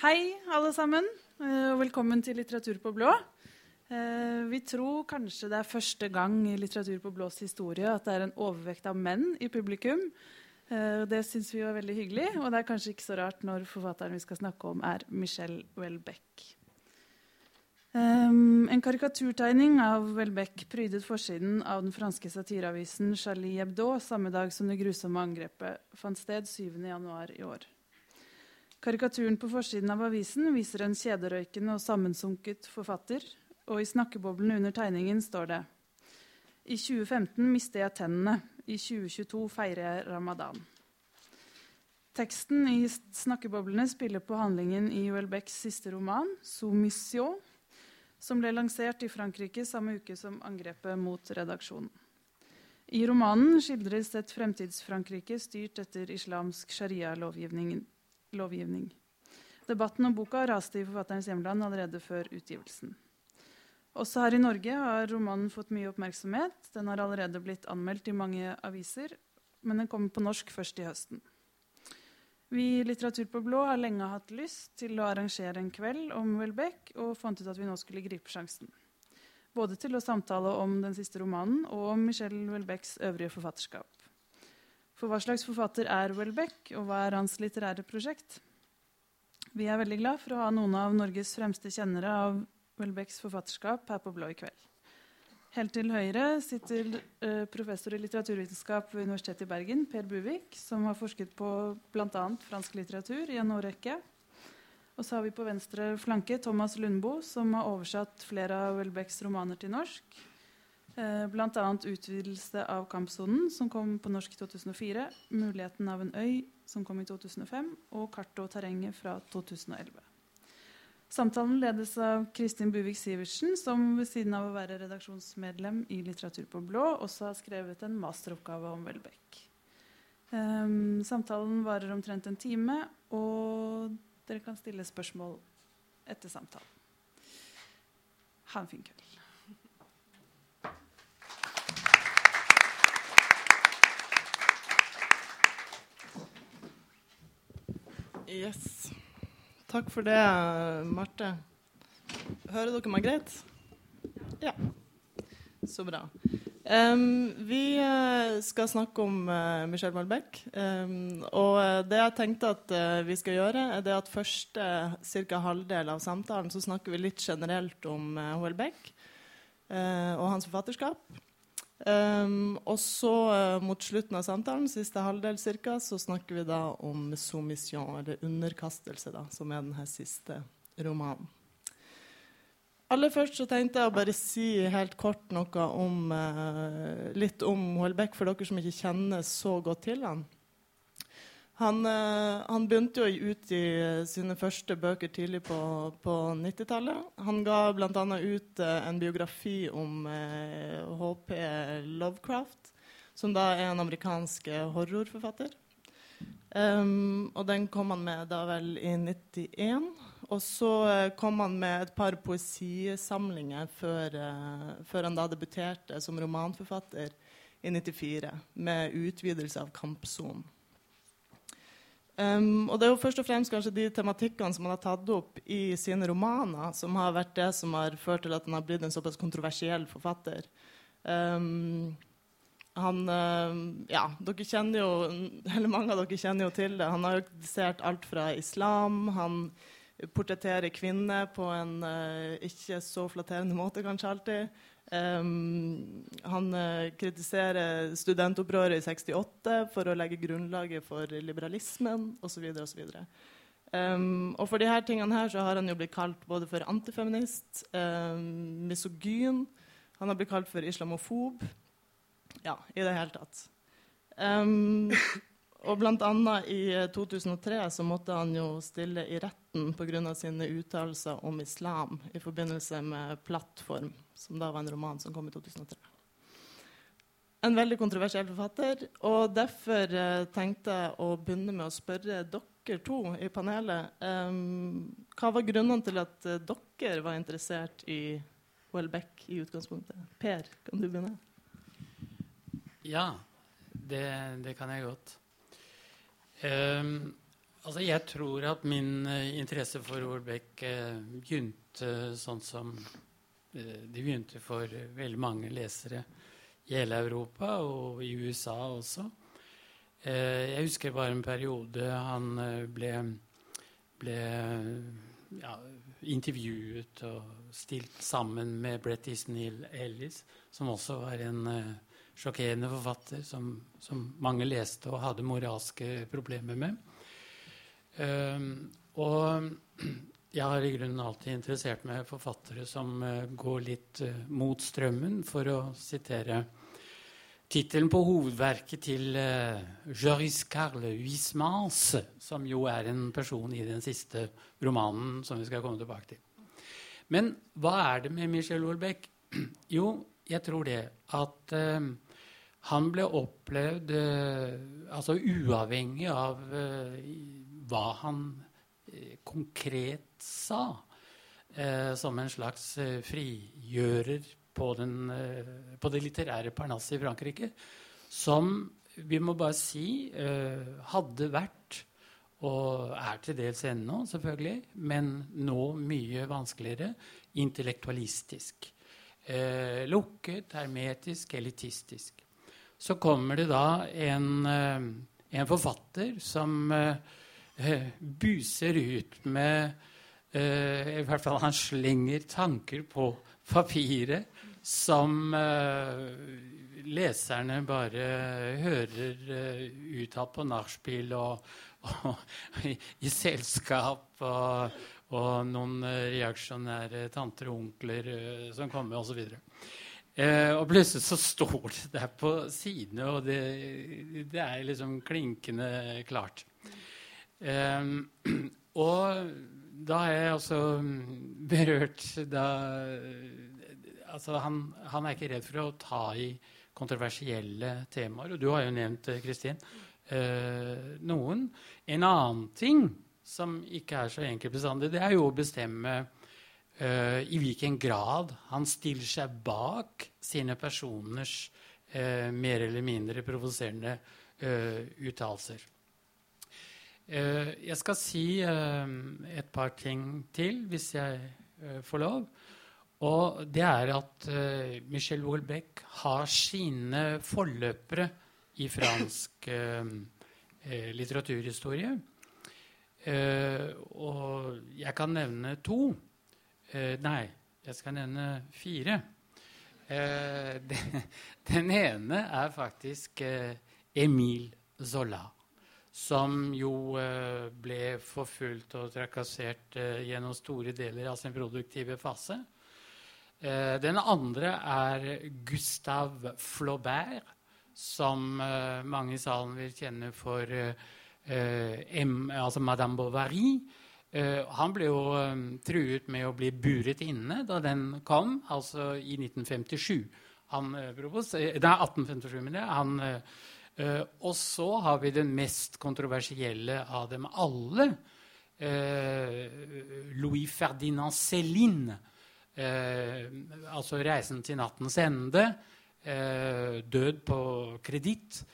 Hei, alle sammen, eh, og velkommen til Litteratur på blå. Eh, vi tror kanskje det er første gang i Litteratur på blås historie at det er en overvekt av menn i publikum. Eh, det syns vi var veldig hyggelig, og det er kanskje ikke så rart når forfatteren vi skal snakke om, er Michelle Welbeck. En karikaturtegning av Welbeck prydet forsiden av den franske satireavisen Charlie Hebdo samme dag som det grusomme angrepet fant sted 7.1 i år. Karikaturen på forsiden av avisen viser en kjederøykende og sammensunket forfatter, og i snakkeboblen under tegningen står det I 2015 mister jeg tennene. I 2022 feirer jeg ramadan. Teksten i snakkeboblene spiller på handlingen i Welbecks siste roman, 'Soumission', som ble lansert i Frankrike samme uke som angrepet mot redaksjonen. I romanen skildres et fremtids-Frankrike styrt etter islamsk sharia-lovgivning lovgivning. Debatten om boka raste i forfatterens hjemland allerede før utgivelsen. Også her i Norge har romanen fått mye oppmerksomhet. Den har allerede blitt anmeldt i mange aviser, men den kommer på norsk først i høsten. Vi i Litteratur på blå har lenge hatt lyst til å arrangere en kveld om Welbeck, og fant ut at vi nå skulle gripe sjansen. Både til å samtale om den siste romanen og om Michelle Welbecks øvrige forfatterskap. For hva slags forfatter er Welbeck, og hva er hans litterære prosjekt? Vi er veldig glad for å ha noen av Norges fremste kjennere av Welbecks forfatterskap her på Blå i kveld. Helt til høyre sitter uh, professor i litteraturvitenskap ved Universitetet i Bergen, Per Buvik, som har forsket på bl.a. fransk litteratur i en årrekke. Og så har vi på venstre flanke Thomas Lundboe, som har oversatt flere av Welbecks romaner til norsk. Eh, Bl.a. utvidelse av kampsonen, som kom på norsk i 2004, 'Muligheten av en øy', som kom i 2005, og 'Kartet og terrenget' fra 2011. Samtalen ledes av Kristin Buvik Sivertsen, som ved siden av å være redaksjonsmedlem i Litteratur på blå, også har skrevet en masteroppgave om Welbeck. Um, samtalen varer omtrent en time, og dere kan stille spørsmål etter samtalen. Ha en fin kveld. Yes. Takk for det, Marte. Hører dere meg greit? Ja. Så bra. Um, vi uh, skal snakke om uh, Michel Malbec. Um, og uh, det jeg tenkte at vi skal gjøre, er det at første ca. halvdel av samtalen så snakker vi litt generelt om Houellebecq og hans forfatterskap. Um, og så uh, mot slutten av samtalen, siste halvdel cirka, så snakker vi da om soumission, eller underkastelse, da, som er denne siste romanen. Aller først så tenkte jeg å bare si helt kort noe om, uh, litt om Houellebecq, for dere som ikke kjenner så godt til han. Han, eh, han, begynte jo å i sine første bøker tidlig på, på 90-tallet. Han ga bl.a. ut eh, en biografi om eh, HP Lovecraft, som da er en amerikansk horrorforfatter. Um, og den kom han med da vel i 91. Og så kom han med et par poesisamlinger før, uh, før han da debuterte som romanforfatter i 94, med utvidelse av Kampsonen. Um, og det er jo først og fremst kanskje de tematikkene som han har tatt opp i sine romaner, som har vært det som har ført til at han har blitt en såpass kontroversiell forfatter. Um, han uh, Ja, dere kjenner jo Eller mange av dere kjenner jo til det. Han har jo kritisert alt fra islam. Han portretterer kvinner på en uh, ikke så flatterende måte, kanskje alltid. Um, han uh, kritiserer studentopprøret i 68 for å legge grunnlaget for liberalismen osv. osv. Um, og for disse tingene her så har han jo blitt kalt både for antifeminist, um, misogyn Han har blitt kalt for islamofob. Ja, i det hele tatt. Um, og annet i 2003 så måtte han jo stille i retten pga. sine uttalelser om islam i forbindelse med Plattform, som da var en roman som kom i 2003. En veldig kontroversiell forfatter, og derfor eh, tenkte jeg å begynne med å spørre dere to i panelet um, Hva var grunnene til at uh, dere var interessert i Welbeck i utgangspunktet? Per, kan du begynne? Ja, det, det kan jeg godt. Um, Altså, jeg tror at min uh, interesse for Orbeck uh, begynte sånn som uh, de begynte for veldig mange lesere i hele Europa og i USA også. jeg husker bare en periode han ble, ble ja, intervjuet og stilt sammen med Brett Easton Ellis, som også var en sjokkerende forfatter som, som mange leste og hadde moralske problemer med. Um, og jeg har i grunnen alltid interessert meg forfattere som uh, går litt uh, mot strømmen, for å sitere tittelen på hovedverket til uh, Joris Carle Huismans, som jo er en person i den siste romanen som vi skal komme tilbake til. Men hva er det med Michel Houellebecq? Jo, jeg tror det at uh, han ble opplevd uh, altså uavhengig av uh, hva han uh, konkret sa, som en slags frigjører på, den, på, det litterære parnasset i Frankrike, som vi må bare si hadde vært og er til dels ennå, selvfølgelig, men nå mye vanskeligere intellektualistisk. Eh, lukket, hermetisk, elitistisk så kommer det da en, eh, en forfatter som uh, buser ut med I hvert fall han slenger tanker på papiret som leserne bare hører uttalt på nachspiel og, og i, i, selskap og, og noen reaksjonære tanter og onkler som kommer, osv. Eh, og plutselig så står det der på sidene, og det, det er liksom klinkende klart. Eh, og da har jeg også berørt da, altså han, han, er ikke redd for å ta i kontroversielle temaer. Og du har jo nevnt, eh, Kristin, eh, noen. En annen ting som ikke er så enkelt bestandig, det er jo å bestemme uh, i hvilken grad han stiller seg bak sine personers uh, mer eller mindre provoserende uh, uttalelser. jeg skal si et par ting til, hvis jeg får lov. Og det er at Michel Houellebecq har sine forløpere i fransk litteraturhistorie. og jeg kan nevne to. Eh, nei, jeg skal nevne fire. Eh, den, den, ene er faktisk eh, Emil Zola. Som jo eh, ble forfulgt og trakassert eh, gjennom store deler av sin produktive fase. Eh, den andre er Gustav Flaubert, som mange i salen vil kjenne for M, altså Madame Bovary. Uh, han ble jo um, truet med å bli buret inne da den kom, altså i 1957. Han, uh, nei, 1857, mener jeg. Uh, og så har vi den mest kontroversielle av dem alle. Louis Ferdinand Céline. altså 'Reisen til nattens ende'. død på kreditt.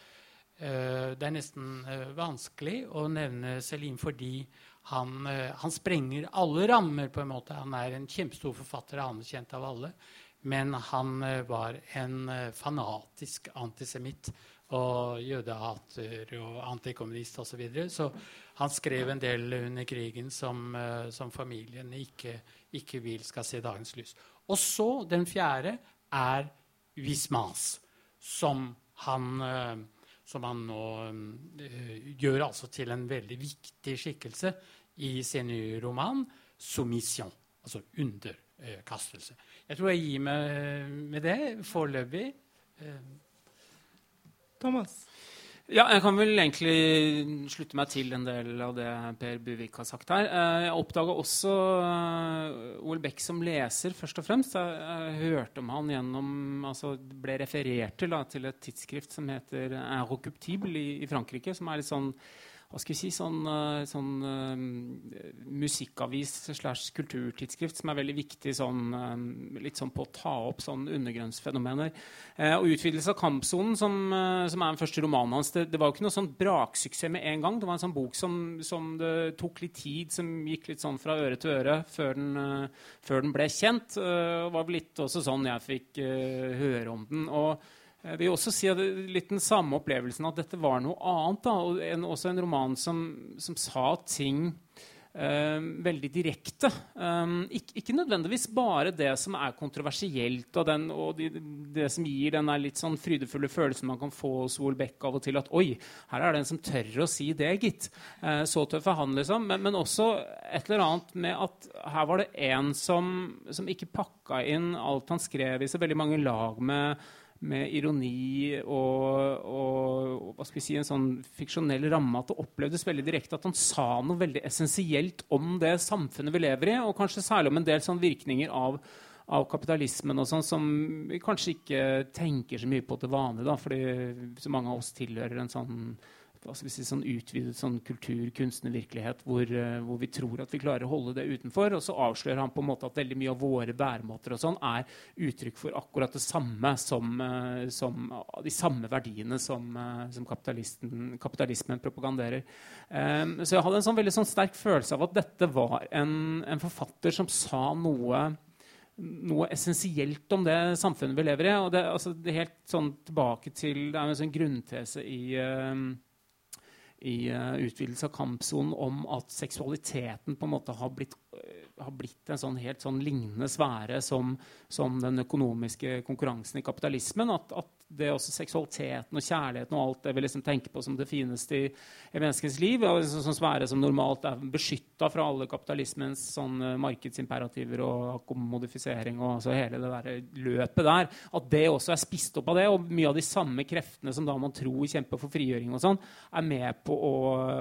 det er nesten vanskelig å nevne Céline fordi han, eh, han, sprenger alle rammer, på en måte. Han er en kjempestor forfatter, anerkjent av alle. Men han eh, var en eh, fanatisk antisemitt og jødehater og antikommunist osv. Så, videre. så han skrev en del under krigen som, som familien ikke, ikke, vil skal se dagens lys. Og så den fjerde er Wismans, som han som han nå ø, gjør altså til en veldig viktig skikkelse i sin roman 'Soumission', altså underkastelse. Jeg tror jeg gir meg med det foreløpig. Eh, Thomas? Ja, jeg kan vel egentlig slutte meg til en del av det Per Buvik har sagt her. Eh, jeg oppdaga også Ole Beck som leser, først og fremst. Jeg hørte om han gjennom altså ble referert til, da, til et tidsskrift som heter 'Inrocuptible' i, i Frankrike. som er litt sånn hva skal vi si, sånn, eh, sånn uh, musikkavis slash kulturtidsskrift som er veldig viktig sånn, uh, litt sånn på å ta opp sånn undergrunnsfenomener. Uh, og 'Utvidelse av kampsonen', som, som, er den første romanen hans, det, det var jo ikke noe sånn braksuksess med en gang. Det var en sånn bok som, som, det tok litt tid, som gikk litt sånn fra øre til øre før den, før den ble kjent. Det var vel litt også sånn jeg fikk høre om den. og jeg vil også si at litt den samme opplevelsen at dette var noe annet. Da, og en, også en roman som, som sa ting um, veldig direkte. Um, ikke, ikke, nødvendigvis bare det som er kontroversielt, og, den, og de, det som gir den litt sånn frydefulle følelsen man kan få hos Wolbeck av og til. At oi, her er det en som tør å si det, gitt. Uh, så tøff er han, liksom. Men, men, også et eller annet med at her var det en som, som ikke pakka inn alt han skrev i så veldig mange lag med med ironi og, og, hva skal vi si, en sånn fiksjonell ramme at det opplevdes veldig direkte at han sa noe veldig essensielt om det samfunnet vi lever i, og kanskje særlig om en del sånn virkninger av, av kapitalismen og sånn, som vi kanskje ikke tenker så mye på til vanlig, da, fordi så mange av oss tilhører en sånn hva skal vi si, sånn utvidet sånn kultur, virkelighet, hvor, uh, hvor, vi tror at vi klarer å holde det utenfor. Og så avslører han på en måte at veldig mye av våre væremåter og sånn er uttrykk for akkurat det samme som, uh, som de samme verdiene som, som kapitalismen propaganderer. Um, så jeg hadde en sånn veldig sånn sterk følelse av at dette var en, en forfatter som sa noe noe essensielt om det samfunnet vi lever i. og det, altså, det er helt sånn tilbake til, det er en sånn grunntese i, uh, i uh, utvidelse av kampsonen om at seksualiteten på en måte har blitt, uh, har blitt en sånn helt sånn lignende sfære som, som, den økonomiske konkurransen i kapitalismen. At, at det også seksualiteten og kjærligheten og alt det vi liksom tenker på som det fineste i, i menneskets liv, og liksom, sånn sfære som normalt er beskytta fra alle kapitalismens sånn, uh, markedsimperativer og akkommodifisering og altså hele det der løpet der, at det også er spist opp av det. Og mye av de samme kreftene som da man tror kjemper for frigjøring og sånn, er med på å,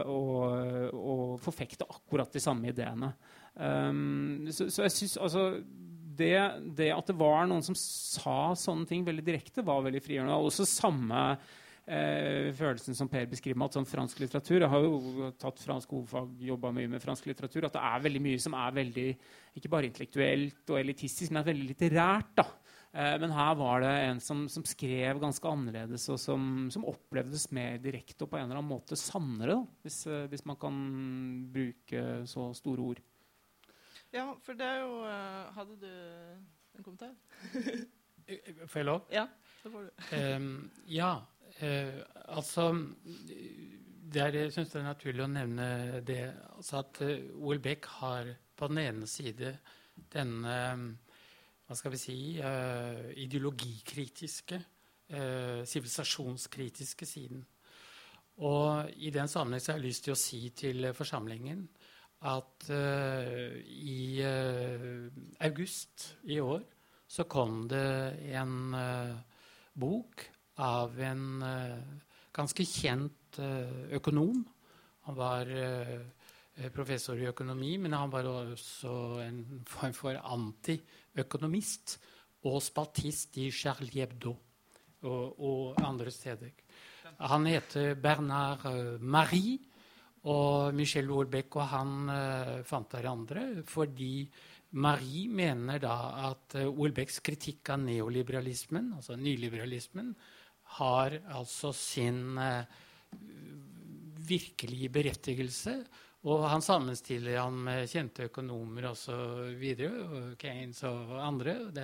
å, å forfekte akkurat de samme ideene. Um, så, så, jeg synes altså det, det, at det var noen som sa sånne ting veldig direkte, var veldig frigjørende. Og også samme eh, følelsen som Per beskriver at sånn fransk litteratur Jeg har jo tatt fransk hovedfag, jobba mye med fransk litteratur. At det er veldig mye som er veldig ikke bare intellektuelt og elitistisk, men er veldig litterært. da. Eh, men her var det en som, som skrev ganske annerledes, og som, som, opplevdes mer direkte og på en eller annen måte sannere, da, hvis, eh, hvis, man kan bruke så store ord. Ja, for det er jo uh, Hadde du en kommentar? får jeg lov? Ja, så får du. um, ja, uh, altså der, Jeg syns det er naturlig å nevne det altså at uh, OL Beck har på den ene side denne hva skal vi si, uh, ideologikritiske, uh, sivilisasjonskritiske siden. Og i den sammenheng så har jeg lyst til å si til forsamlingen at uh, i august i år så kom det en bok av en ganske kjent økonom. Han var professor i økonomi, men han var også en form for anti økonomist og spaltist i Charlie Hebdo og, og andre steder. Han heter Bernard uh, Marie, og Michel Houellebecq og han uh, fant hverandre fordi Marie mener da at Olbecks Houellebecqs kritikk av neoliberalismen, altså nyliberalismen, har altså sin uh, virkelige berettigelse og han sammenstiller han med kjente økonomer osv. Keynes og andre. Det,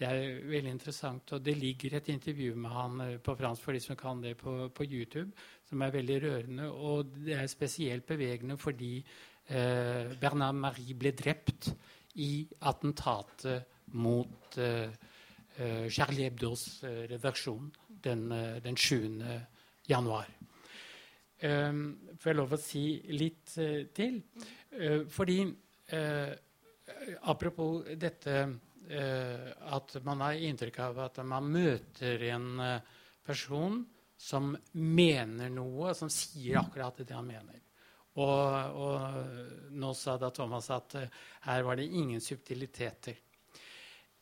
det, er veldig interessant. Og det ligger et intervju med han eh, på fransk for de som kan det på, på YouTube, som er veldig rørende. Og det er spesielt bevegende fordi eh, Bernard Marie ble drept i attentatet mot eh, eh Charlie Hebdos eh, redaksjon den, den 7. januar. Um, får jeg lov å si litt uh, til? Uh, fordi uh, Apropos dette at man har inntrykk av at man møter en person som mener noe, som sier akkurat det han mener. Og, og nå sa da Thomas at her var det ingen subtiliteter.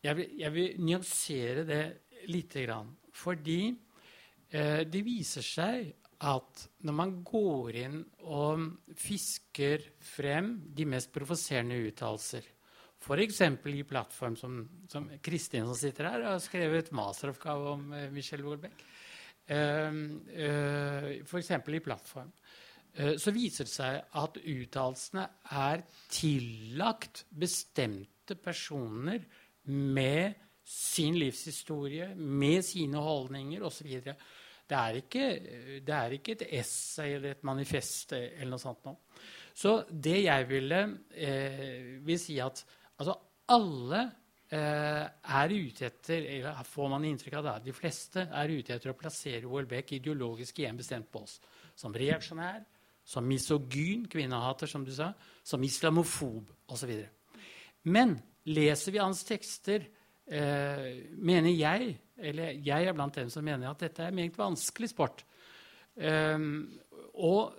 Jeg vil, jeg vil nyansere det lite grann. Fordi det viser seg at når man går inn og fisker frem de mest provoserende uttalelser F.eks. i plattform som, som Kristin som sitter her, har skrevet masteroppgave om Michelle Michel Houellebecq. Uh, uh, F.eks. i plattform. Uh, så viser det seg at uttalelsene er tillagt bestemte personer med sin livshistorie, med sine holdninger osv. Det er, ikke, det er ikke et essay eller et manifest eller noe sånt noe. Så det jeg ville eh, vil si at altså alle eh, er ute etter eller får man inntrykk av det, de fleste er ute etter å plassere Houellebecq ideologisk i en bestemt bås. Som reaksjonær, som misogyn, kvinnehater, som du sa, som islamofob osv. Men leser vi hans tekster, mener jeg eller jeg er blant dem som mener at dette er en meget vanskelig sport. Um, og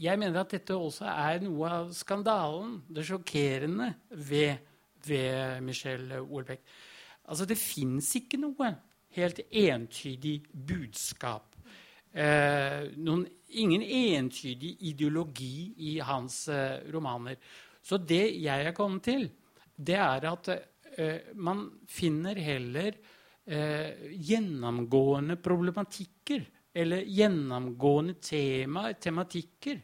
jeg mener at dette også er noe av skandalen, det sjokkerende, ved, ved Michel Houellebecq. Altså, det fins ikke noe helt entydig budskap. Eh, noen, ingen entydig ideologi i hans eh, romaner. Så det jeg er kommet til, det er at uh, man finner heller eh, gjennomgående problematikker eller gjennomgående tema, tematikker.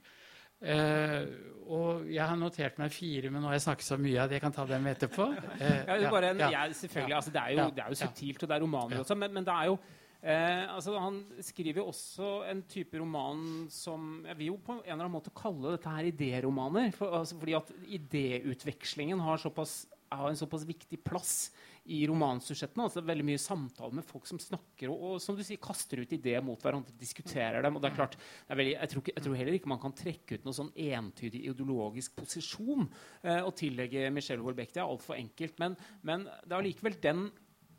Eh, og jeg har notert meg fire, men nå har jeg snakket så mye at jeg kan ta dem etterpå. Eh, ja, det, er en, ja, selvfølgelig, altså, det, er jo, det er jo subtilt, og det er romaner også, men, men det er jo Eh, altså han skriver jo også en type roman som Jeg vil jo på en eller annen måte kalle dette her idéromaner. For, altså, fordi at idéutvekslingen har, såpass, har en såpass viktig plass i romansujettene. Altså veldig mye samtale med folk som snakker og, og, som du sier, kaster ut ideer mot hverandre, diskuterer dem. og det er klart, er veldig, jeg, tror jeg, tror heller ikke man kan trekke ut noen sånn entydig ideologisk posisjon eh, og tillegge Michelle Wolbeck Det er altfor enkelt. Men, men det er allikevel den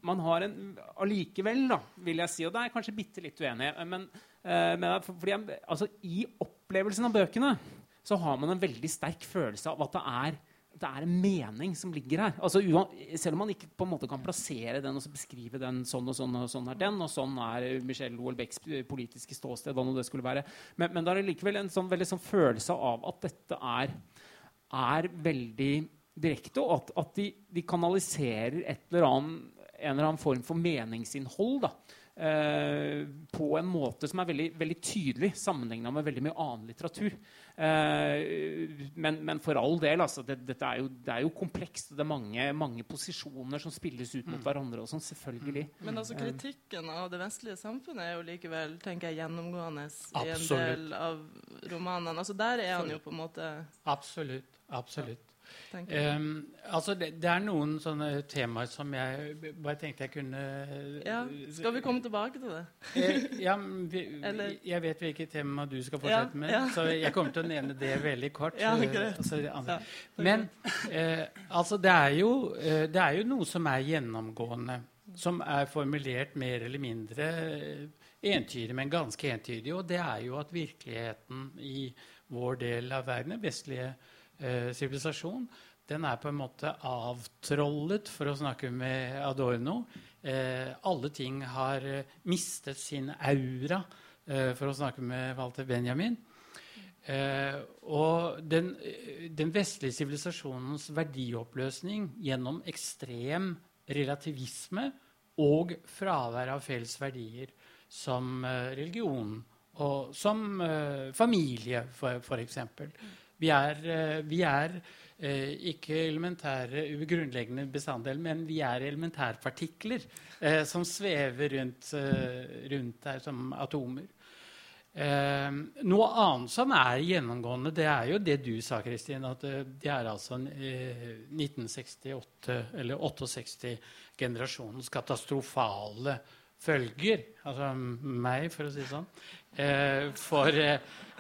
man har en Allikevel, da, vil jeg si, og det er jeg kanskje bitte litt uenig, men, eh, men fordi altså, i opplevelsen av bøkene så har man en veldig sterk følelse av at det er det er en mening som ligger her. Altså, selv om man ikke på en måte kan plassere den og beskrive den sånn og sånn og sånn er den, og sånn er Michelle Houellebecqs politiske ståsted, hva nå det skulle være. Men, men det er likevel en sånn, veldig sånn følelse av at dette er, er veldig direkte, og at, at de, de, kanaliserer et eller annet, en eller annen form for meningsinnhold. da Eh, på en måte som er veldig, veldig tydelig sammenligna med veldig mye annen litteratur. Eh, men, men, for all del, altså, det, er jo, det, er jo, komplekst. Det er mange, mange, posisjoner som spilles ut mot mm. hverandre. og sånn, selvfølgelig. Mm. Men altså, kritikken av det vestlige samfunnet er jo likevel tenker jeg, gjennomgående i en del av romanene. Altså, der er han jo på en måte Absolutt. Absolutt. Um, altså det, det, er noen sånne temaer som jeg bare tenkte jeg kunne ja, Skal vi komme tilbake til det? eh, ja, vi, jeg vet hvilket tema du skal fortsette ja, med, ja. så jeg kommer til å nevne det veldig kort. Altså, Men uh, altså det er, jo, uh, det er jo noe som er gjennomgående, som er formulert mer eller mindre entydig, men ganske entydig, og det er jo at virkeligheten i vår del av verden, den vestlige Eh, sivilisasjon, den er på en måte avtrollet, for å snakke med Adorno. Eh, alle ting har eh, mistet sin aura, eh, for å snakke med Walter Benjamin. Eh, og den, den vestlige sivilisasjonens verdioppløsning gjennom ekstrem relativisme og fravær av felles verdier som eh, religion og som familie, for, for eksempel. Vi er, eh, vi er eh, ikke elementære grunnleggende bestanddeler, men vi er elementærpartikler eh, som svever rundt, rundt der som atomer. Eh, noe annet som er gjennomgående, det er jo det du sa, Kristin. At det er altså eh, 1968 eller 68-generasjonens katastrofale følger, altså meg, for å si det sånn, eh, for,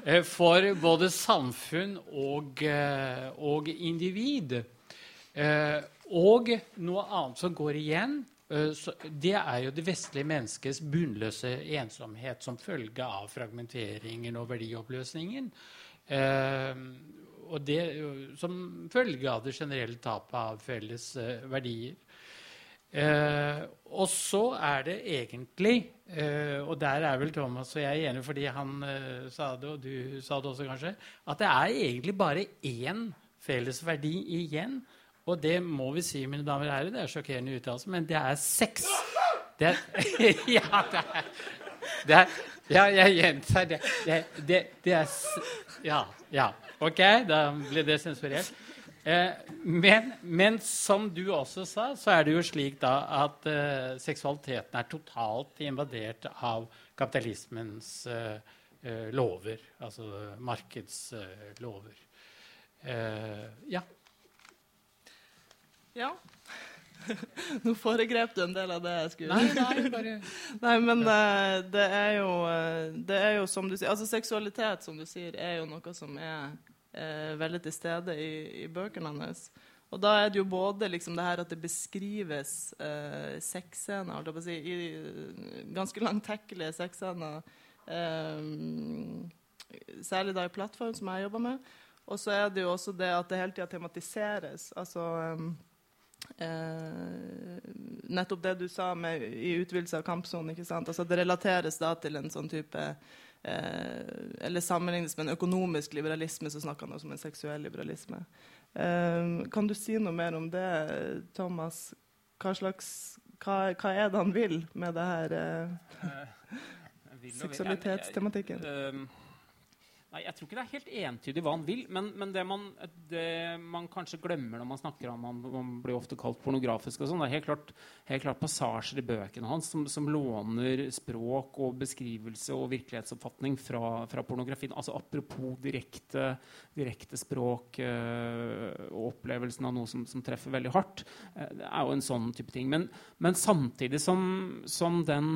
eh, for, både samfunn og, eh, og individ. Eh, og noe annet som går igjen, eh, det er jo det vestlige menneskets bunnløse ensomhet som følge av fragmenteringen og verdioppløsningen. Eh, og det som følge av det generelle tapet av felles verdier. Eh, og så er det egentlig eh, Og der er vel Thomas og jeg enige, fordi han eh, sa det, og du sa det også kanskje, at det er egentlig bare én felles verdi igjen. Og det må vi si, mine damer og herrer, det er sjokkerende uttalelse, men det er sex. Det er, ja, det er, det er Ja, jeg gjentar det. Det, det, det er Ja. ja. OK, da ble det sensurert. Eh, men, men, som du også sa, så er det jo slik da at uh, seksualiteten er totalt invadert av kapitalismens uh, uh, lover. Altså markedslover. Eh, ja. Ja. Nå foregrep du en del av det jeg skulle Nei, nei, bare... nei men ja. Det, er jo, det er jo som du sier Altså seksualitet, som du sier, er jo noe som er eh, veldig til stede i, i, bøkene hans. Og da er det jo både liksom det her at det beskrives eh, sexscener, si, i ganske langtekkelige sexscener, eh, særlig da i plattform, som jeg jobber med. Og så er det jo også det at det hele tida tematiseres. Altså um, eh, nettopp det du sa med, i utvidelse av kampsonen. Altså, det relateres da til en sånn type eh, Eller sammenlignes med en økonomisk liberalisme, så snakker han også om en seksuell liberalisme. Eh, kan du si noe mer om det, Thomas? Hva, slags, hva, hva er det han vil med det her eh, seksualitetstematikken? Uh, Nei, Jeg tror ikke det er helt entydig hva han vil. Men, men det, man, det, man, kanskje glemmer når man snakker om han, man blir ofte kalt pornografisk, og sånn, det er helt klart, helt klart, passasjer i bøkene hans som, som, låner språk og beskrivelse og virkelighetsoppfatning fra, fra pornografien. Altså Apropos direkte, direkte språk øh, og opplevelsen av noe som, som treffer veldig hardt. Øh, det er jo en sånn type ting. Men, men samtidig som, som, den,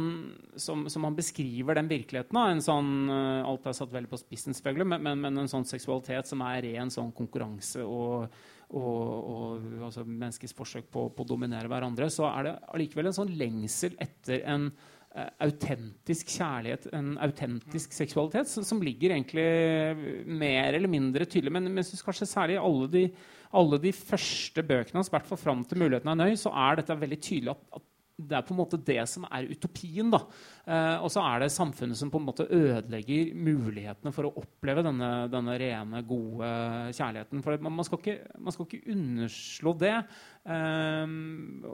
som, han beskriver den virkeligheten, da, en sånn, øh, alt er satt veldig på spissen selvfølgelig, men, men, men, en sånn seksualitet som er ren sånn konkurranse og, og, og altså menneskets forsøk på, på, å dominere hverandre, så er det allikevel en sånn lengsel etter en uh, autentisk kjærlighet, en autentisk seksualitet, som, som, ligger egentlig mer eller mindre tydelig. Men jeg synes kanskje særlig alle de, alle de første bøkene hans, i hvert fall fram til 'Muligheten er nøy', så er dette veldig tydelig at, at det er på en måte det som er utopien. da. Eh, og så er det samfunnet som på en måte ødelegger mulighetene for å oppleve denne, denne rene, gode kjærligheten. For man, man, skal, ikke, man skal, ikke, underslå det. Eh,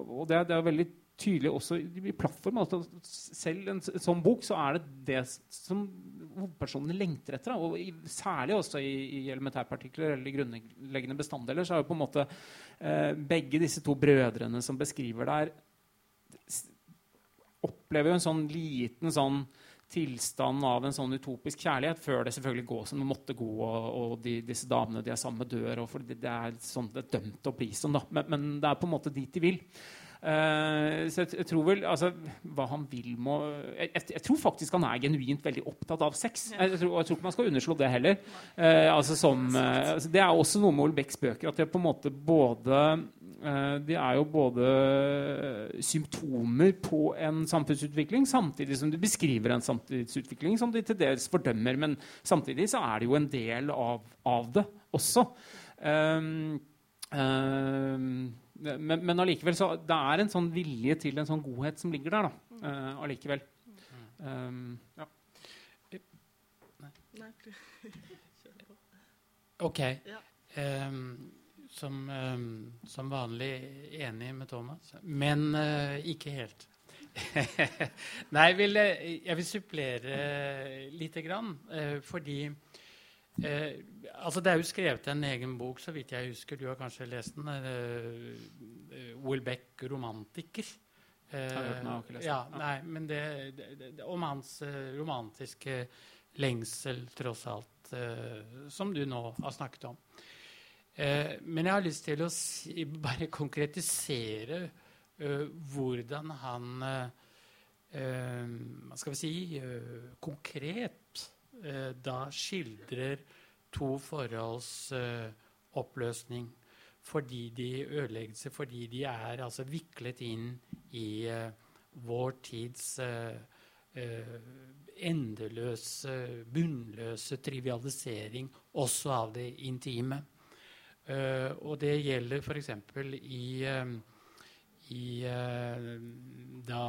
og det, det, er veldig tydelig også i plattformen. Altså, selv en sånn bok så er det det som hovedpersonene lengter etter. Da. Og i, særlig også i, i elementærpartikler eller grunnleggende bestanddeler så er jo på en måte eh, begge disse to brødrene som beskriver der opplever jo en sånn liten sånn tilstand av en sånn utopisk kjærlighet før det selvfølgelig går som det måtte gå, og, og de, disse damene de er sammen med, dør. og det, det, er sånn det er dømt å bli sånn. da. Men, men, det er på en måte dit de vil. Uh, så jeg, jeg, tror vel altså, Hva han vil må jeg, jeg, jeg, tror faktisk han er genuint veldig opptatt av sex. Jeg, tror, jeg tror ikke man skal underslå det heller. Uh, altså, som, uh, altså, det er også noe med Olbecks bøker at det på en måte både Eh, de er jo både symptomer på en samfunnsutvikling, samtidig som de beskriver en samtidsutvikling som de til dels fordømmer. Men samtidig så er det jo en del av, av det også. Um, um, men, men allikevel så det er en sånn vilje til en sånn godhet som ligger der. da, uh, allikevel. Um, ja. OK. Um, som, um, som, vanlig enig med Thomas, men uh, ikke helt. Nei, jeg vil, jeg vil supplere lite grann, uh, fordi uh, altså Det er jo skrevet en egen bok, så vidt jeg husker. Du har kanskje lest den? Uh, Welbeck, 'Romantiker'. Uh, ja, nei, men det, det, det, om hans romantiske lengsel, tross alt, som du nå har snakket om. Eh, men jeg har lyst til å si, bare konkretisere hvordan han Hva skal vi si uh, konkret da skildrer to forholds oppløsning fordi de ødeleggelse, fordi de er altså viklet inn i vår tids endeløse, bunnløse trivialisering også av det intime. Uh, og det gjelder f.eks. i, i da,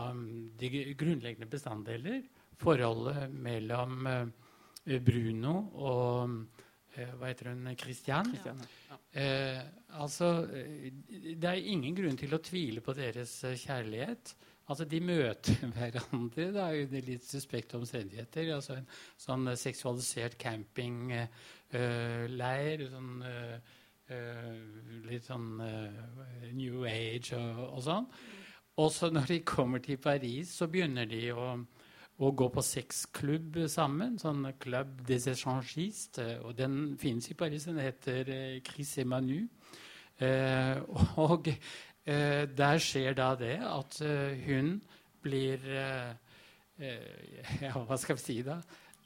de grunnleggende bestanddeler. Forholdet mellom Bruno og hva heter hun? Christian? Christian ja. altså, det er ingen grunn til å tvile på deres kjærlighet. Altså, De møter hverandre da, under litt suspekte omstendigheter. altså En sånn seksualisert campingleir. Uh, sånn, uh, litt sånn uh, New Age og, og sånn. Og så når de kommer til Paris, så begynner de å, å gå på sexklubb sammen. Sånn Club des Échangistes. Og den finnes i Paris. Den heter Chris et Manu. og Eh, der skjer da det at eh, hun blir eh, Ja, hva skal vi si da?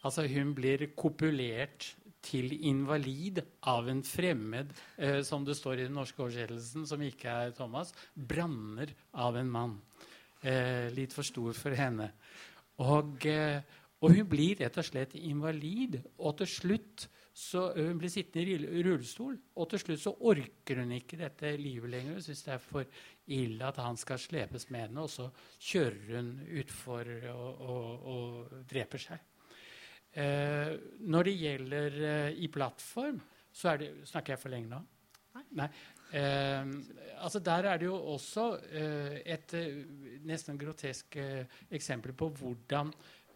Altså, hun blir kopulert til invalid av en fremmed, eh, som det står i den norske oversettelsen, som ikke er Thomas, branner av en mann. Eh, litt for stor for henne. Og, eh, og, hun blir rett og slett invalid. Og til slutt så Hun blir sittende i rullestol, og til slutt så orker hun ikke dette livet lenger. Hun syns det er for ille at han skal slepes med henne, og så kjører hun utfor og, og, og dreper seg. Eh, når det gjelder eh, i plattform, så er det Snakker jeg for lenge nå? Nei. Eh, altså Der er det jo også eh, et eh, nesten grotesk eh, eksempel på hvordan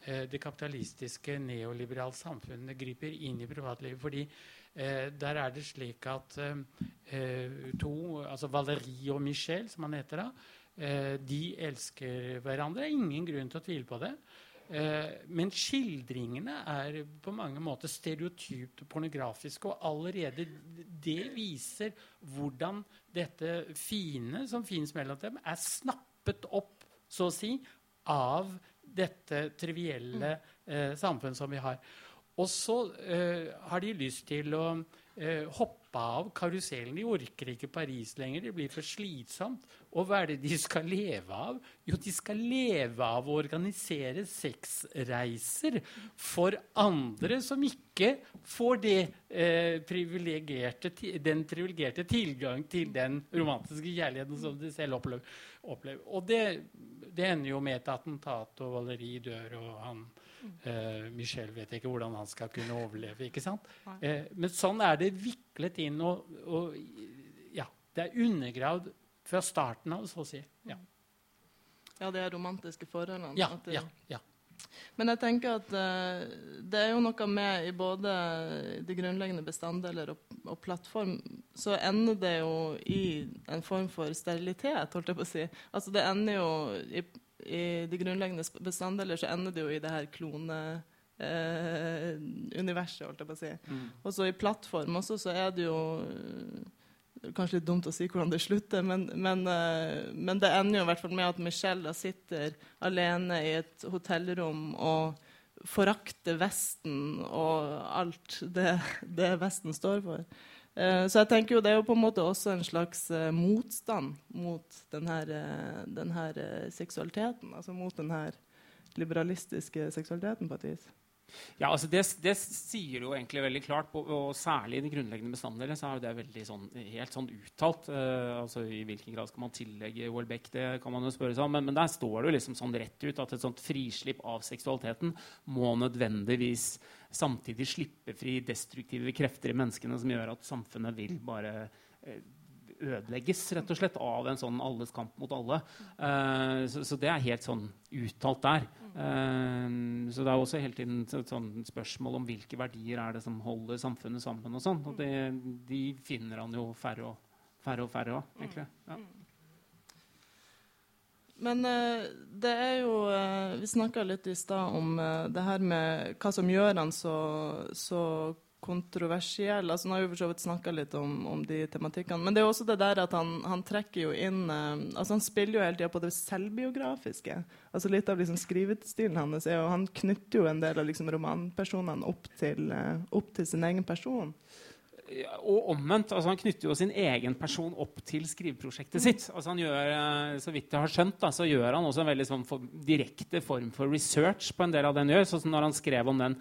Eh, det kapitalistiske, neoliberale samfunnet griper inn i privatlivet. fordi eh, der er det slik at to, altså Valérie og Michel, som han heter da, de elsker hverandre. Er ingen grunn til å tvile på det. Eh, men skildringene er på mange måter stereotypt pornografiske, og allerede det viser hvordan dette fine som finnes mellom dem, er snappet opp, så å si, av dette trivielle eh, samfunnet som vi har. Og så eh, har de lyst til å eh, hoppe av karusellen. De orker ikke Paris lenger. Det blir for slitsomt. Og hva er det de skal leve av? Jo, de skal leve av å organisere sexreiser for andre som ikke får det, eh, privilegerte, den privilegerte tilgang til den romantiske kjærligheten som de selv opplever. Og det, det ender jo med et attentat, og Valeri dør, og han eh, Michel vet ikke hvordan han skal kunne overleve. ikke sant? Eh, men sånn er det viklet inn, og, og ja, det er undergravd fra starten av, så å si. Ja, ja det er romantiske forholdene. Ja, det, ja, ja. Men jeg tenker at uh, det er jo noe med i både de grunnleggende bestanddeler og, og, plattform, så ender det jo i en form for sterilitet, holdt jeg på å si. Altså det ender jo i, i de grunnleggende bestanddeler så ender det jo i det her klone... Eh, universet, holdt jeg på å si. Mm. Og så i plattform også så er det jo Kanskje litt dumt å si hvordan det slutter, men, men, uh, men det ender jo i hvert fall med at Michelle sitter alene i et hotellrom og forakter Vesten og alt det, det Vesten står for. Uh, så jeg tenker jo det er jo på en måte også en slags uh, motstand mot denne, denne seksualiteten. Altså mot denne liberalistiske seksualiteten, på et vis. Ja, altså det, det, sier jo egentlig veldig klart, og, særlig i de grunnleggende bestanddelene så er det veldig sånn, helt sånn uttalt. Uh, altså I hvilken grad skal man tillegge Welbeck, det kan man jo spørre seg om. Men, men, der står det jo liksom sånn rett ut at et sånt frislipp av seksualiteten må nødvendigvis samtidig slippe fri destruktive krefter i menneskene som gjør at samfunnet vil bare uh, ødelegges rett og slett av en sånn alles kamp mot alle. Uh, så, det er helt sånn uttalt der. Uh, så det er også hele tiden et sånn spørsmål om hvilke verdier er det som holder samfunnet sammen. Og sånn, og det, de finner han jo færre og færre og færre av, egentlig. Ja. Men uh, det er jo Vi snakka litt i stad om det her med hva som gjør han så, så kontroversiell. Altså, nå har vi for så vidt snakka litt om, om, de tematikkene. Men det er også det der at han, han trekker jo inn eh, altså Han spiller jo hele tida på det selvbiografiske. Altså Litt av liksom skrivestilen hans er jo Han knytter jo en del av liksom romanpersonene opp til, eh, opp til sin egen person. Ja, og omvendt. altså Han knytter jo sin egen person opp til skriveprosjektet sitt. altså han gjør, eh, Så vidt jeg har skjønt, da, så gjør han også en veldig sånn for, direkte form for research på en del av det han gjør. sånn når han skrev om den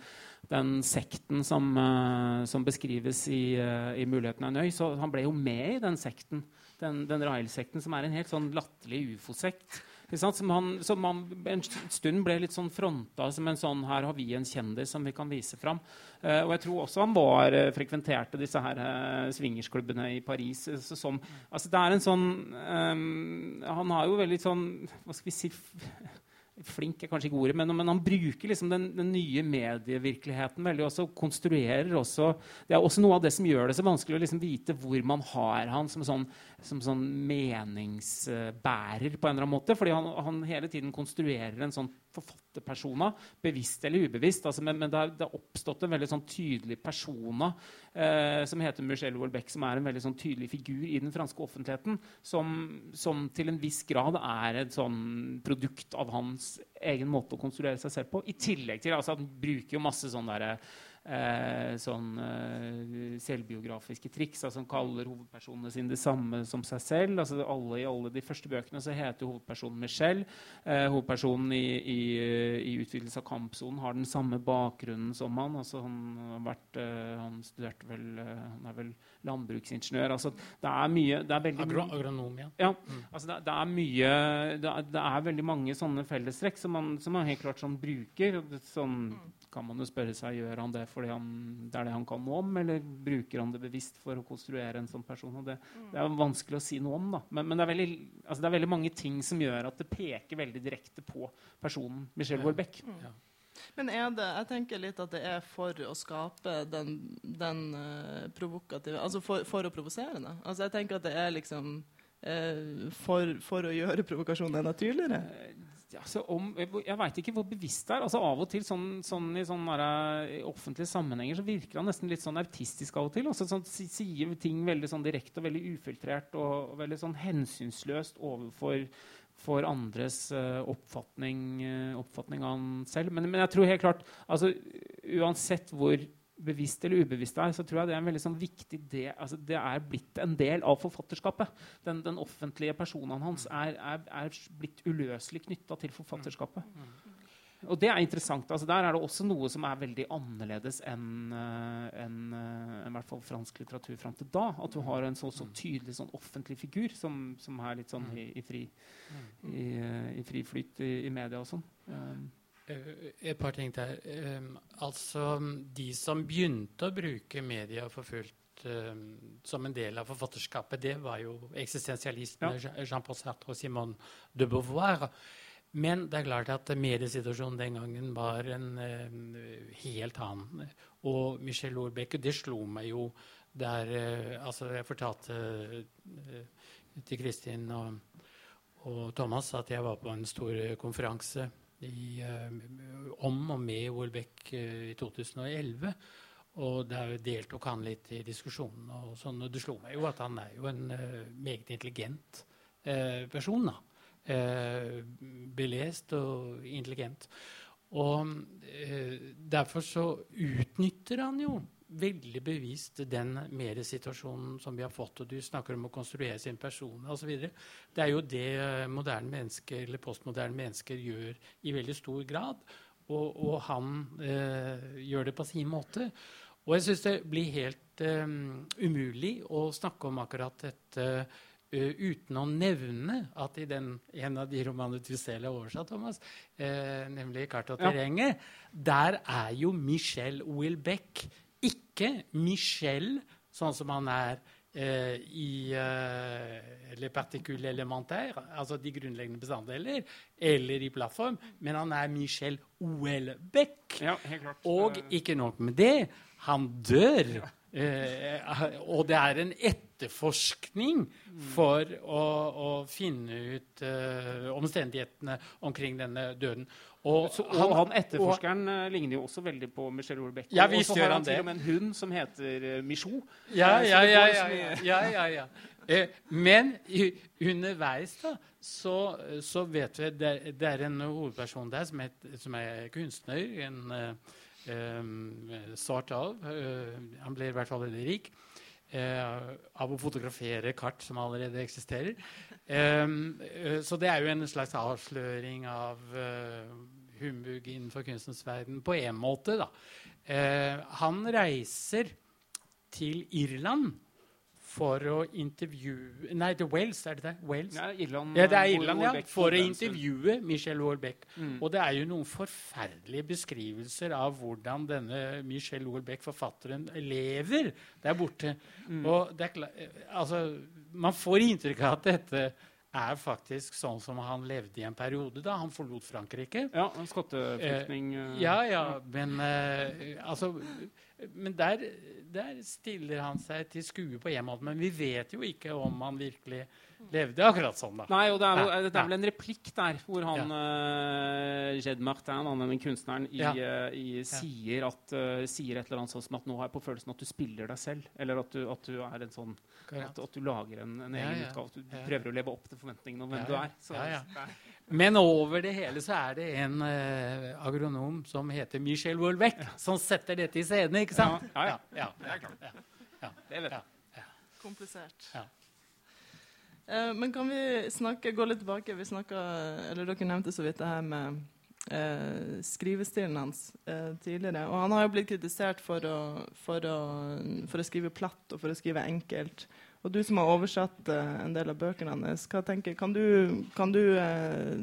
den sekten som, uh, som beskrives i, uh, i 'Muligheten er en øy'. Så han ble jo med i den sekten den, den railsekten som er en helt sånn latterlig ufo-sekt. Som, han, som han en stund ble litt sånn fronta som en sånn Her har vi en kjendis som vi kan vise fram. Eh, og jeg tror også han var eh, frekventerte disse her eh, swingersklubbene i Paris. eh, så som, altså det er en sånn eh, Han har jo veldig sånn Hva skal vi si Flink er kanskje ikke ordet, men, men han bruker liksom den, den nye medievirkeligheten veldig. også konstruerer også Det er også noe av det som gjør det så vanskelig å liksom vite hvor man har han som sånn, som sånn meningsbærer på en eller annen måte. Fordi han, han hele tiden konstruerer en sånn forfatterpersona, bevisst eller ubevisst. Altså, men men det, har, oppstått en veldig sånn tydelig persona eh, som heter Michelle Wolbeck, som er en veldig sånn tydelig figur i den franske offentligheten, som, som til en viss grad er et sånn produkt av hans egen måte å konstruere seg selv på. I tillegg til altså, at han bruker jo masse sånn derre sånn eh, selvbiografiske triks. altså Han kaller hovedpersonene sine det samme som seg selv. altså alle I alle de første bøkene så heter hovedpersonen Michelle. Eh, hovedpersonen i, i, i utvidelse av kampsonen har den samme bakgrunnen som han. altså Han har vært, eh, han studerte vel eh, Han er vel landbruksingeniør. altså Det er mye det er veldig Agro agronom, ja. ja, altså det, det er mye det er, det er veldig mange sånne fellestrekk som man, som man helt klart sånn bruker. sånn kan man jo spørre seg gjør han det fordi han, det er det han kan noe om, eller bruker han det bevisst for å konstruere en sånn person. og Det, det er vanskelig å si noe om. da. Men, men det, er veldig, altså det er veldig mange ting som gjør at det peker veldig direkte på personen Michelle Ja. Houellebecq. Men er det Jeg tenker litt at det er for å skape den, den uh, provokative Altså for, for å provosere det. Altså jeg tenker at det er liksom eh, for, for å gjøre provokasjonen enda tydeligere. Altså om, jeg veit ikke hvor bevisst det er. Altså Av og til sånn, sånn i sånne i offentlige sammenhenger så virker han nesten litt sånn autistisk av og til. Også, sånn, Sier ting veldig sånn direkte og veldig ufiltrert og, og veldig sånn hensynsløst overfor for andres uh, oppfatning, uh, oppfatning av han selv. Men, men jeg tror helt klart altså, Uansett hvor bevisst eller ubevisst er, så tror jeg det er en veldig sånn viktig del altså, Det er blitt en del av forfatterskapet. Den, den offentlige personen hans er, er, er blitt uløselig knytta til forfatterskapet. Og det er interessant. altså Der er det også noe som er veldig annerledes enn en, en, eh, enn i hvert fall fransk litteratur fram til da. At du har en så, så tydelig sånn offentlig figur som, som er litt sånn i, i, fri, i, eh, i fri flyt i, i media og sånn. Um, Eh, Et par ting der. Eh, altså, de som begynte å bruke media for fullt um, som en del av forfatterskapet, det var jo eksistensialistene Jean- Jean-Paul Sartre og Simone de Beauvoir. Men det er klart at mediesituasjonen den gangen var en eh, helt annen. Og Michel Orbeck det slo meg jo der uh, Altså, jeg fortalte uh, til Kristin og, og Thomas at jeg var på en stor eh, konferanse i, eh, om og med Houellebecq eh, i 2011. Og der deltok han litt i diskusjonen. Og sånn, og det slo meg jo at han er jo en eh, meget intelligent person. da. Belest og intelligent. Og derfor så utnytter han jo veldig bevisst den mediesituasjonen som vi har fått. Og du snakker om å konstruere sin person osv. Det er jo det eh, moderne mennesker eller postmoderne mennesker gjør i veldig stor grad. Og, og han eh, gjør det på sin måte. Og jeg syns det blir helt eh, umulig å snakke om akkurat dette eh, uten å nevne at i den, en av de romanene du selv har oversatt, Thomas, eh, nemlig 'Kart og Ja. der er jo Michel Houellebecq ikke Michel sånn som han er eh, i eh, Le Particule Elementaire, altså de grunnleggende bestanddeler, eller i plattform, men han er Michel Houellebecq. ja. Og ikke nok med det, han dør. Eh, og det er en etterforskning for å, å finne ut eh, omstendighetene omkring denne døden. Og, Så, og han etterforskeren og, ligner jo også veldig på Michel Houellebecq. Ja, Og så har han han til og med en hund som heter uh, Michou. Ja, Eh, ja, ja. ja, ja, ja, ja. Eh, men i- underveis da, så, så vet vi det, det er en hovedperson der som er, som er kunstner. En eh, sort av. eh, han blir i hvert fall veldig rik. eh, av å fotografere kart som allerede eksisterer. Eh, så det er jo en slags avsløring av uh, humbug innenfor kunstens verden på en måte. da. Han reiser til Irland for å intervjue Nei, det er Wales, er det det? Wales? Nei, Irland, Ja, det er Irland, ja. For å intervjue Michel Houellebecq. Mm. Og det er jo noen forferdelige beskrivelser av hvordan denne Michel Houellebecq, forfatteren, lever der borte. Mm. Og det er klart altså, man får inntrykk av at dette er faktisk sånn som han levde i en periode da han forlot Frankrike. Ja, en skotteflyktning. eh, Ja, ja, men eh, altså Men der, der stiller han seg til skue på en måte. Men vi vet jo ikke om han virkelig levde akkurat sånn, da. Nei, og det er, jo, Ja, det er vel en replikk der hvor han Ja. uh, Jed Martin, han denne kunstneren, i, Ja. uh, i, sier, at, uh, sier et eller annet sånn som at nå har jeg på følelsen at du spiller deg selv. Eller at du, at du er en sånn at, at du lager en, en egen ja. utgave. At du Ja. prøver å leve opp til forventningene om hvem Ja, du er. Så, Ja, ja. er- Men over det hele så er det en agronom som heter Michel Houellebecq, som setter dette i scene, ikke sant? Ja, ja. ja, det er klart. Ja. Det vet jeg. Komplisert. Ja. Eh, men kan vi snakke, gå litt tilbake? Vi snakket, eller Dere nevnte så vidt det her med eh, skrivestilen hans eh, tidligere. Og han har jo blitt kritisert for å, for, å, for å skrive platt og for å skrive enkelt. Og du som har oversatt uh, en del av bøkene hans, hva tenker, kan du, kan du uh,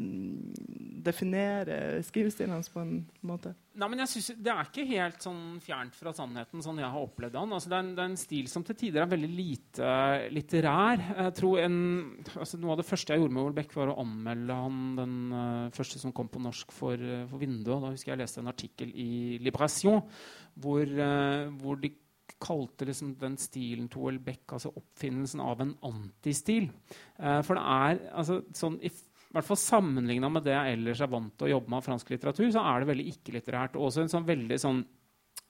definere skrivestilen hans på en måte? Nei, men jeg synes, Det er ikke helt sånn fjernt fra sannheten, sånn jeg har opplevd han. Altså, det, er en, det er en stil som til tider er veldig lite litterær. Jeg tror en, altså, Noe av det første jeg gjorde med Olbæk, var å anmelde han den uh, første som kom på norsk for, for Vinduet. Da husker jeg jeg leste en artikkel i Libération hvor, hvor de kalte liksom den stilen til Beck altså oppfinnelsen av en antistil. Eh, for det er altså, sånn i hvert fall Sammenligna med det jeg ellers er vant til å jobbe med av fransk litteratur, så er det veldig ikke-litterært. Og også en sånn veldig sånn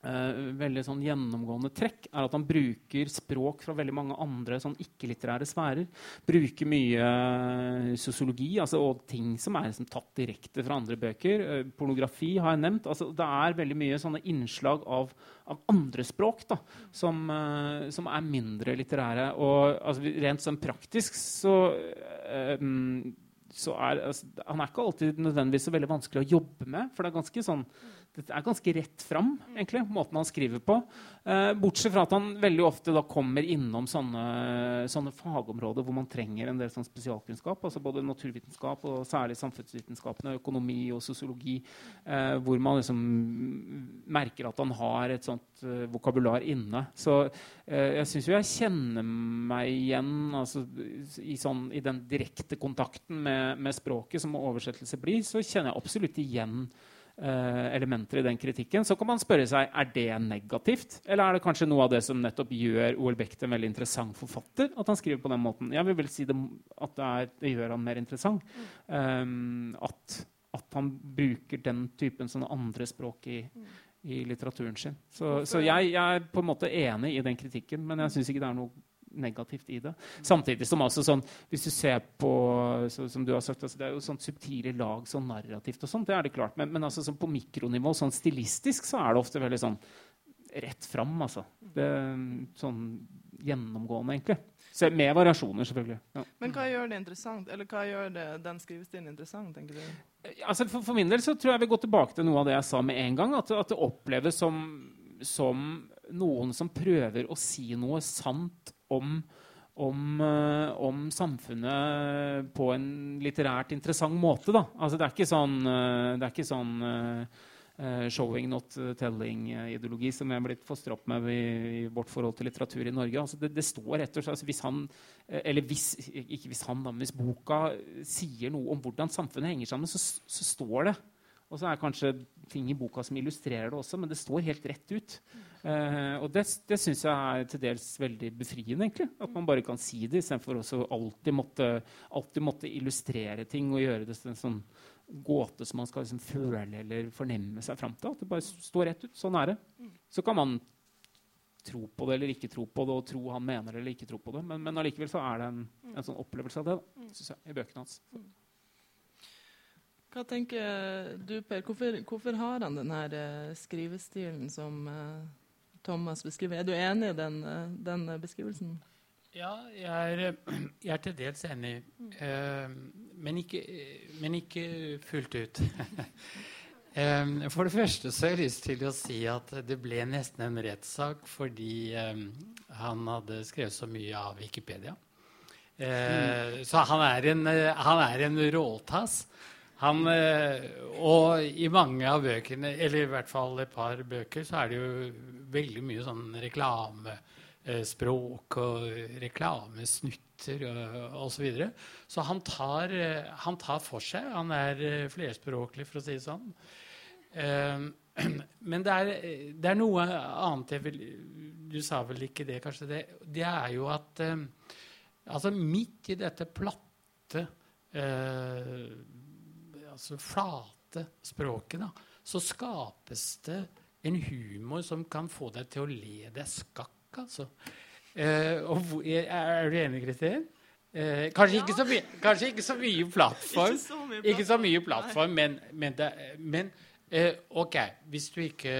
eh, veldig sånn gjennomgående trekk er at han bruker språk fra veldig mange andre sånn ikke-litterære sfærer. Bruker mye eh, sosiologi altså, og ting som er liksom, tatt direkte fra andre bøker. Uh, pornografi har jeg nevnt. Altså, det er veldig mye sånne innslag av, av andre språk da, som, som er mindre litterære. Og altså, rent sånn praktisk så mm, så er altså, Han er ikke alltid nødvendigvis så veldig vanskelig å jobbe med. For det er ganske sånn det er ganske rett fram, egentlig, måten han skriver på. Eh, bortsett fra at han veldig ofte da kommer innom sånne, sånne fagområder hvor man trenger en del sånn spesialkunnskap. altså Både naturvitenskap og særlig samfunnsvitenskapene, økonomi og sosiologi. Eh, hvor man liksom merker at han har et sånt eh, vokabular inne. Så jeg syns jo jeg kjenner meg igjen altså, i, sånn, i den direkte kontakten med, med språket som oversettelse blir, så kjenner jeg absolutt igjen eh, elementer i den kritikken. Så kan man spørre seg er det negativt, eller er det kanskje noe av det som nettopp gjør Oelbeck til en veldig interessant forfatter? At han skriver på den måten. Jeg vil vel si det, at det, er, det gjør han mer interessant. Um, at, at, han bruker den typen sånne andre språk i, i litteraturen sin. Så, så jeg, jeg, er på en måte enig i den kritikken, men jeg syns ikke det er noe negativt i det. Samtidig som altså sånn, hvis du ser på så, som du har sagt, altså, Det er jo sånn subtile lag sånn narrativt og sånt, det er det klart. Men, men altså, sånn på mikronivå, sånn stilistisk, så er det ofte veldig sånn rett fram. Altså. Det, sånn gjennomgående, egentlig. Så, med variasjoner, selvfølgelig. Ja. Men hva gjør det interessant? Eller hva gjør det, den skrivestilen interessant, tenker du? Altså, for, for, min del så tror jeg vi går tilbake til noe av det jeg sa med en gang. At, at det oppleves som, som noen som prøver å si noe sant om, om, uh, om samfunnet på en litterært interessant måte. Da. Altså, det er ikke sånn, uh, det er ikke sånn showing, not telling-ideologi som jeg er blitt fostra opp med i, i, vårt forhold til litteratur i Norge. Altså, det, det, står rett og slett altså, Hvis han, eller hvis, ikke hvis han, men hvis boka sier noe om hvordan samfunnet henger sammen, så, så står det. Og så er det kanskje ting i boka som illustrerer det også, men det står helt rett ut. Uh, og det, det syns jeg er til dels veldig befriende, egentlig. At man bare kan si det, istedenfor å alltid måtte, alltid måtte illustrere ting og gjøre det sånn gåte som man skal liksom føle eller fornemme seg fram til. At det bare står rett ut. Sånn er det. Så kan man tro på det eller ikke tro på det, og tro han mener det eller ikke tro på det. Men, men allikevel så er det en, en sånn opplevelse av det, da, synes jeg, i bøkene hans. Hva tenker du, Per? Hvorfor, hvorfor har han denne her skrivestilen som uh, Thomas beskriver? Er du enig i den, uh, den beskrivelsen? Ja, jeg er, jeg er, til dels enig. men, ikke, men ikke fullt ut. For det første så har jeg lyst til å si at det ble nesten en rettssak fordi han hadde skrevet så mye av Wikipedia. Så han er en, han er en råtass. Han, eh, og i mange av bøkene, eller i hvert fall et par bøker, så er det jo veldig mye sånn reklamespråk og reklamesnutter osv. Så, videre. så han tar, eh, han tar for seg. Han er eh, flerspråklig, for å si det sånn. Eh, Men det er, det er noe annet vil Du sa vel ikke det, kanskje? Det, det er jo at eh, altså midt i dette platte eh, altså flate språket, da, så skapes det en humor som kan få deg til å le deg skakk, altså. Eh, hvor- er, er du enig, Kristin? Eh, kanskje, ikke så mye, kanskje ikke så mye plattform, Ikke så mye ikke så mye plattform, plattform, men, men, det, men eh, OK, hvis du ikke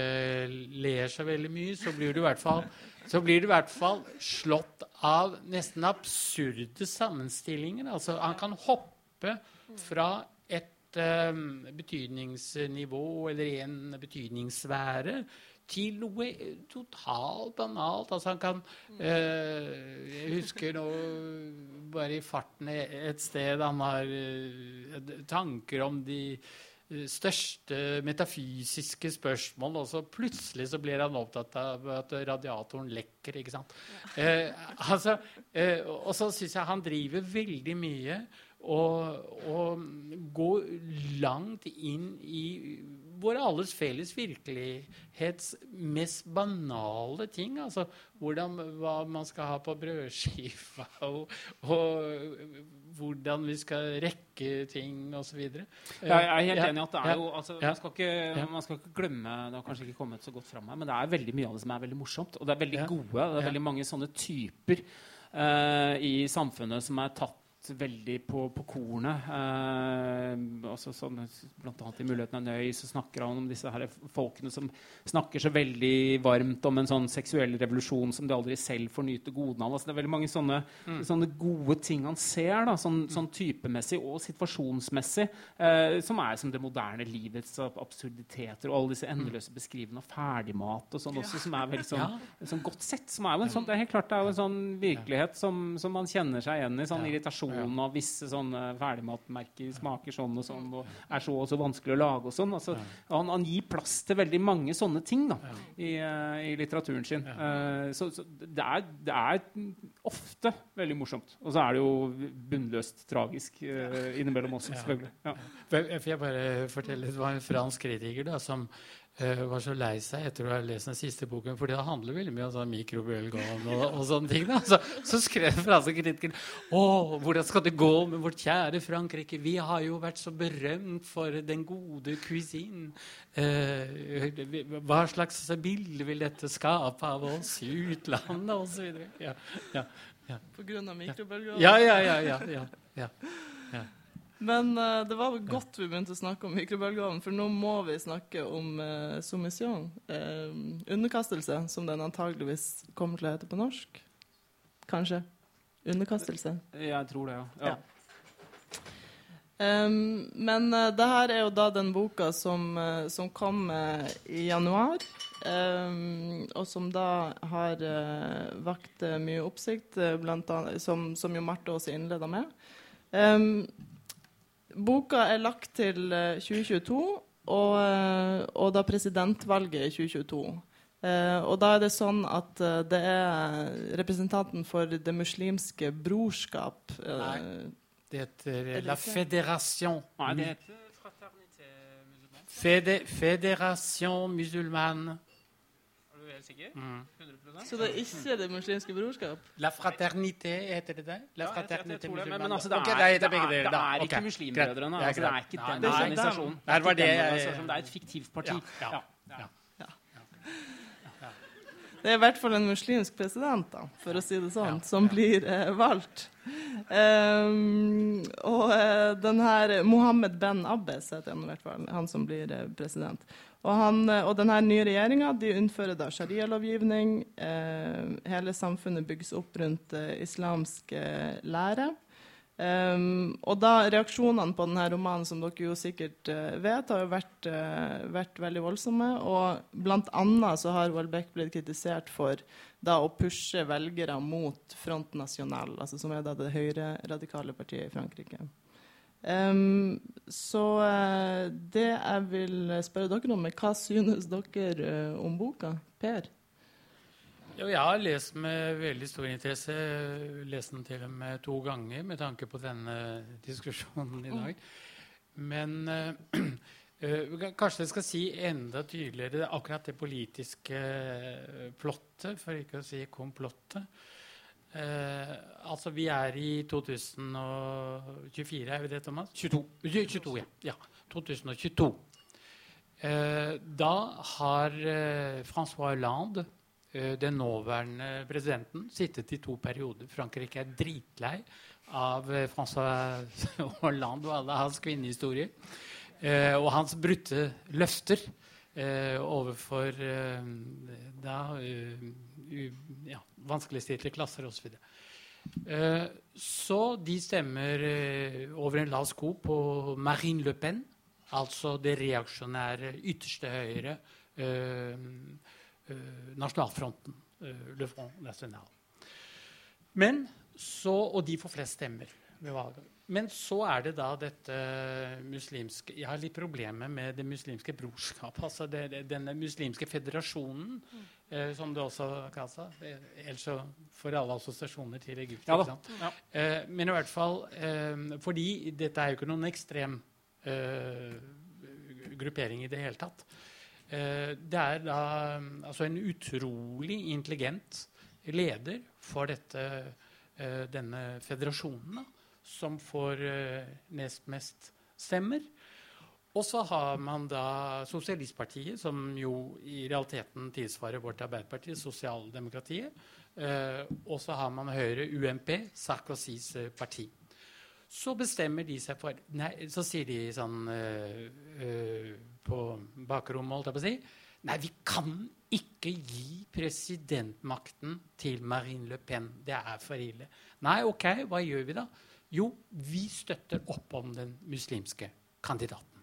ler så veldig mye, så blir du i hvert fall så blir du i hvert fall slått av nesten absurde sammenstillinger. Altså, han kan hoppe fra et eh, betydningsnivå eller en betydningssfære til noe totalt banalt. Altså, han kan eh, Jeg husker nå bare i farten et sted han har eh, tanker om de eh, største metafysiske spørsmål, og så plutselig så blir han opptatt av at radiatoren lekker. ikke sant? Eh, altså, eh, og så syns jeg han driver veldig mye og, og går langt inn i vår alles felles virkelighets mest banale ting. Altså hvordan, hva man skal ha på brødskiva, og, og hvordan vi skal rekke ting, osv. Jeg, jeg er helt Ja, enig i at det er jo altså, ja. man, skal ikke, man skal ikke glemme Det har kanskje ikke kommet så godt fram her, men det er veldig mye av det som er veldig morsomt. Og det er veldig gode. Det er veldig mange sånne typer uh, i samfunnet som er tatt veldig på, på kornet. Eh, også sånn, blant annet i 'Muligheten er nøy' så snakker han om disse her folkene som snakker så veldig varmt om en sånn seksuell revolusjon som de aldri selv får nyte godene av. Altså, det er veldig mange sånne, sånne gode ting han ser, da, sånn, sånn typemessig og situasjonsmessig, eh, som er som det moderne livets absurditeter og alle disse endeløse beskrivende av ferdigmat og sånn også, som er veldig sånn, sånn godt sett. Som er jo en sånn, det er helt klart det er jo en sånn virkelighet som, som man kjenner seg igjen i. Sånn Ja. Irritasjon av visse sånne ferdigmatmerker smaker sånn og sånn og er så og så vanskelig å lage og sånn. Altså, han, han gir plass til veldig mange sånne ting da, i, eh, i litteraturen sin. Uh, så så det, er, det er ofte veldig morsomt. Og så er det jo bunnløst tragisk uh, innimellom også, selvfølgelig. Ja. Jeg bare fortelle, Det var en fransk kritiker da, som eh, var så lei seg etter å ha lest den siste boken, for det handler veldig mye om sånn mikrobølgeovn og, og sånne ting. da. Så, så skrev kritikeren Å, hvordan skal det gå med vårt kjære Frankrike? Vi har jo vært så berømt for den gode cuisine. Uh, hva slags bilde vil dette skape av oss i utlandet, osv.? Ja, ja, På grunn av mikrobølgeovnen. ja, ja. ja, ja, ja, ja. Men uh, det var godt vi begynte å snakke om mikrobølgeovnen, for nå må vi snakke om uh, soumission. Uh, underkastelse, som den antageligvis kommer til å hete på norsk. Kanskje. Underkastelse. Jeg tror det, ja. ja. Um, men uh, det her er jo da den boka som, som kom i januar, um, og som da har vakt mye oppsikt, annet, som, som jo Marte også innleda med. Um, boka er lagt til uh, 2022, og, uh, og da presidentvalget i 2022. Eh, og da er det sånn at eh, det er representanten for Det muslimske brorskap eh, Nei. Det heter det La? Fédération. Nei, det heter. Fédé Fédération musulmane. Er helt sikker? Mm. 100 Så det er ikke Det muslimske brorskap? La Fraternité, heter det det? La Ja, Fraternité tror det, men, men altså, det, Ok, er, det er, det, er, det er ikke Muslimbrødrene. Altså, det er ikke den det er ikke organisasjonen, det er et fiktivt parti. Ja, ja. Det er i hvert fall en muslimsk president, da, for å si det sånn, som blir eh, valgt. Um, og eh, den her Mohammed Ben Abbes heter han i hvert fall, han som blir eh, president. Og, han, eh, og denne nye regjeringa de innfører da sharia-lovgivning. Eh, hele samfunnet bygges opp rundt eh, islamsk lære. Um, og da reaksjonene på denne romanen, som dere jo sikkert uh, vet, har jo vært, uh, vært, veldig voldsomme. Og blant annet så har Welbeck blitt kritisert for da å pushe velgere mot Front National, altså som er da det høyreradikale partiet i Frankrike. Um, så uh, det jeg vil spørre dere om, er hva synes dere om boka? Per? Jo, jeg har lest med veldig stor interesse. Lest den til og med to ganger med tanke på denne diskusjonen i dag. Men øh, kanskje jeg skal si enda tydeligere akkurat det politiske plottet, for ikke å si komplottet. Uh, altså, vi er i 2024, er vi det, Thomas? 22. 22 ja. ja. 2022. da har Francois Hollande Eh, den nåværende presidenten sittet i to perioder. Frankrike er dritlei av eh, Francois Hollande og alle hans kvinnehistorier. Eh, og hans brutte løfter eh, overfor eh, da, ja, vanskeligstilte klasser osv. Eh, så de stemmer over en lav sko på Marine Le Pen, altså det reaksjonære ytterste høyre. Eh, Eh, nasjonalfronten, eh, Le Front National. Men så, og de får flest stemmer ved valget. Men så er det da dette muslimske Jeg har litt problemer med det muslimske brorskapet. Altså det, det, denne muslimske federasjonen, mm. eh, som det også kalles. Ellers så får alle assosiasjoner til Egypt. Ja, ja. eh, men i hvert fall eh, Fordi dette er jo ikke noen ekstrem eh, gruppering i det hele tatt. Eh, det er da altså en utrolig intelligent leder for dette, eh, denne federasjonen, som får eh, nest mest stemmer. Og så har man da Sosialistpartiet, som jo i realiteten tilsvarer vårt Arbeiderparti, sosialdemokratiet. og så har man Høyre, UMP, Sarkozys parti. Så bestemmer de seg for Nei, så sier de sånn øh, øh, på bakrommet, holdt jeg på å si Nei, vi kan ikke gi presidentmakten til Marine Le Pen. Det er for ille. Nei, OK, hva gjør vi da? Jo, vi støtter opp om den muslimske kandidaten.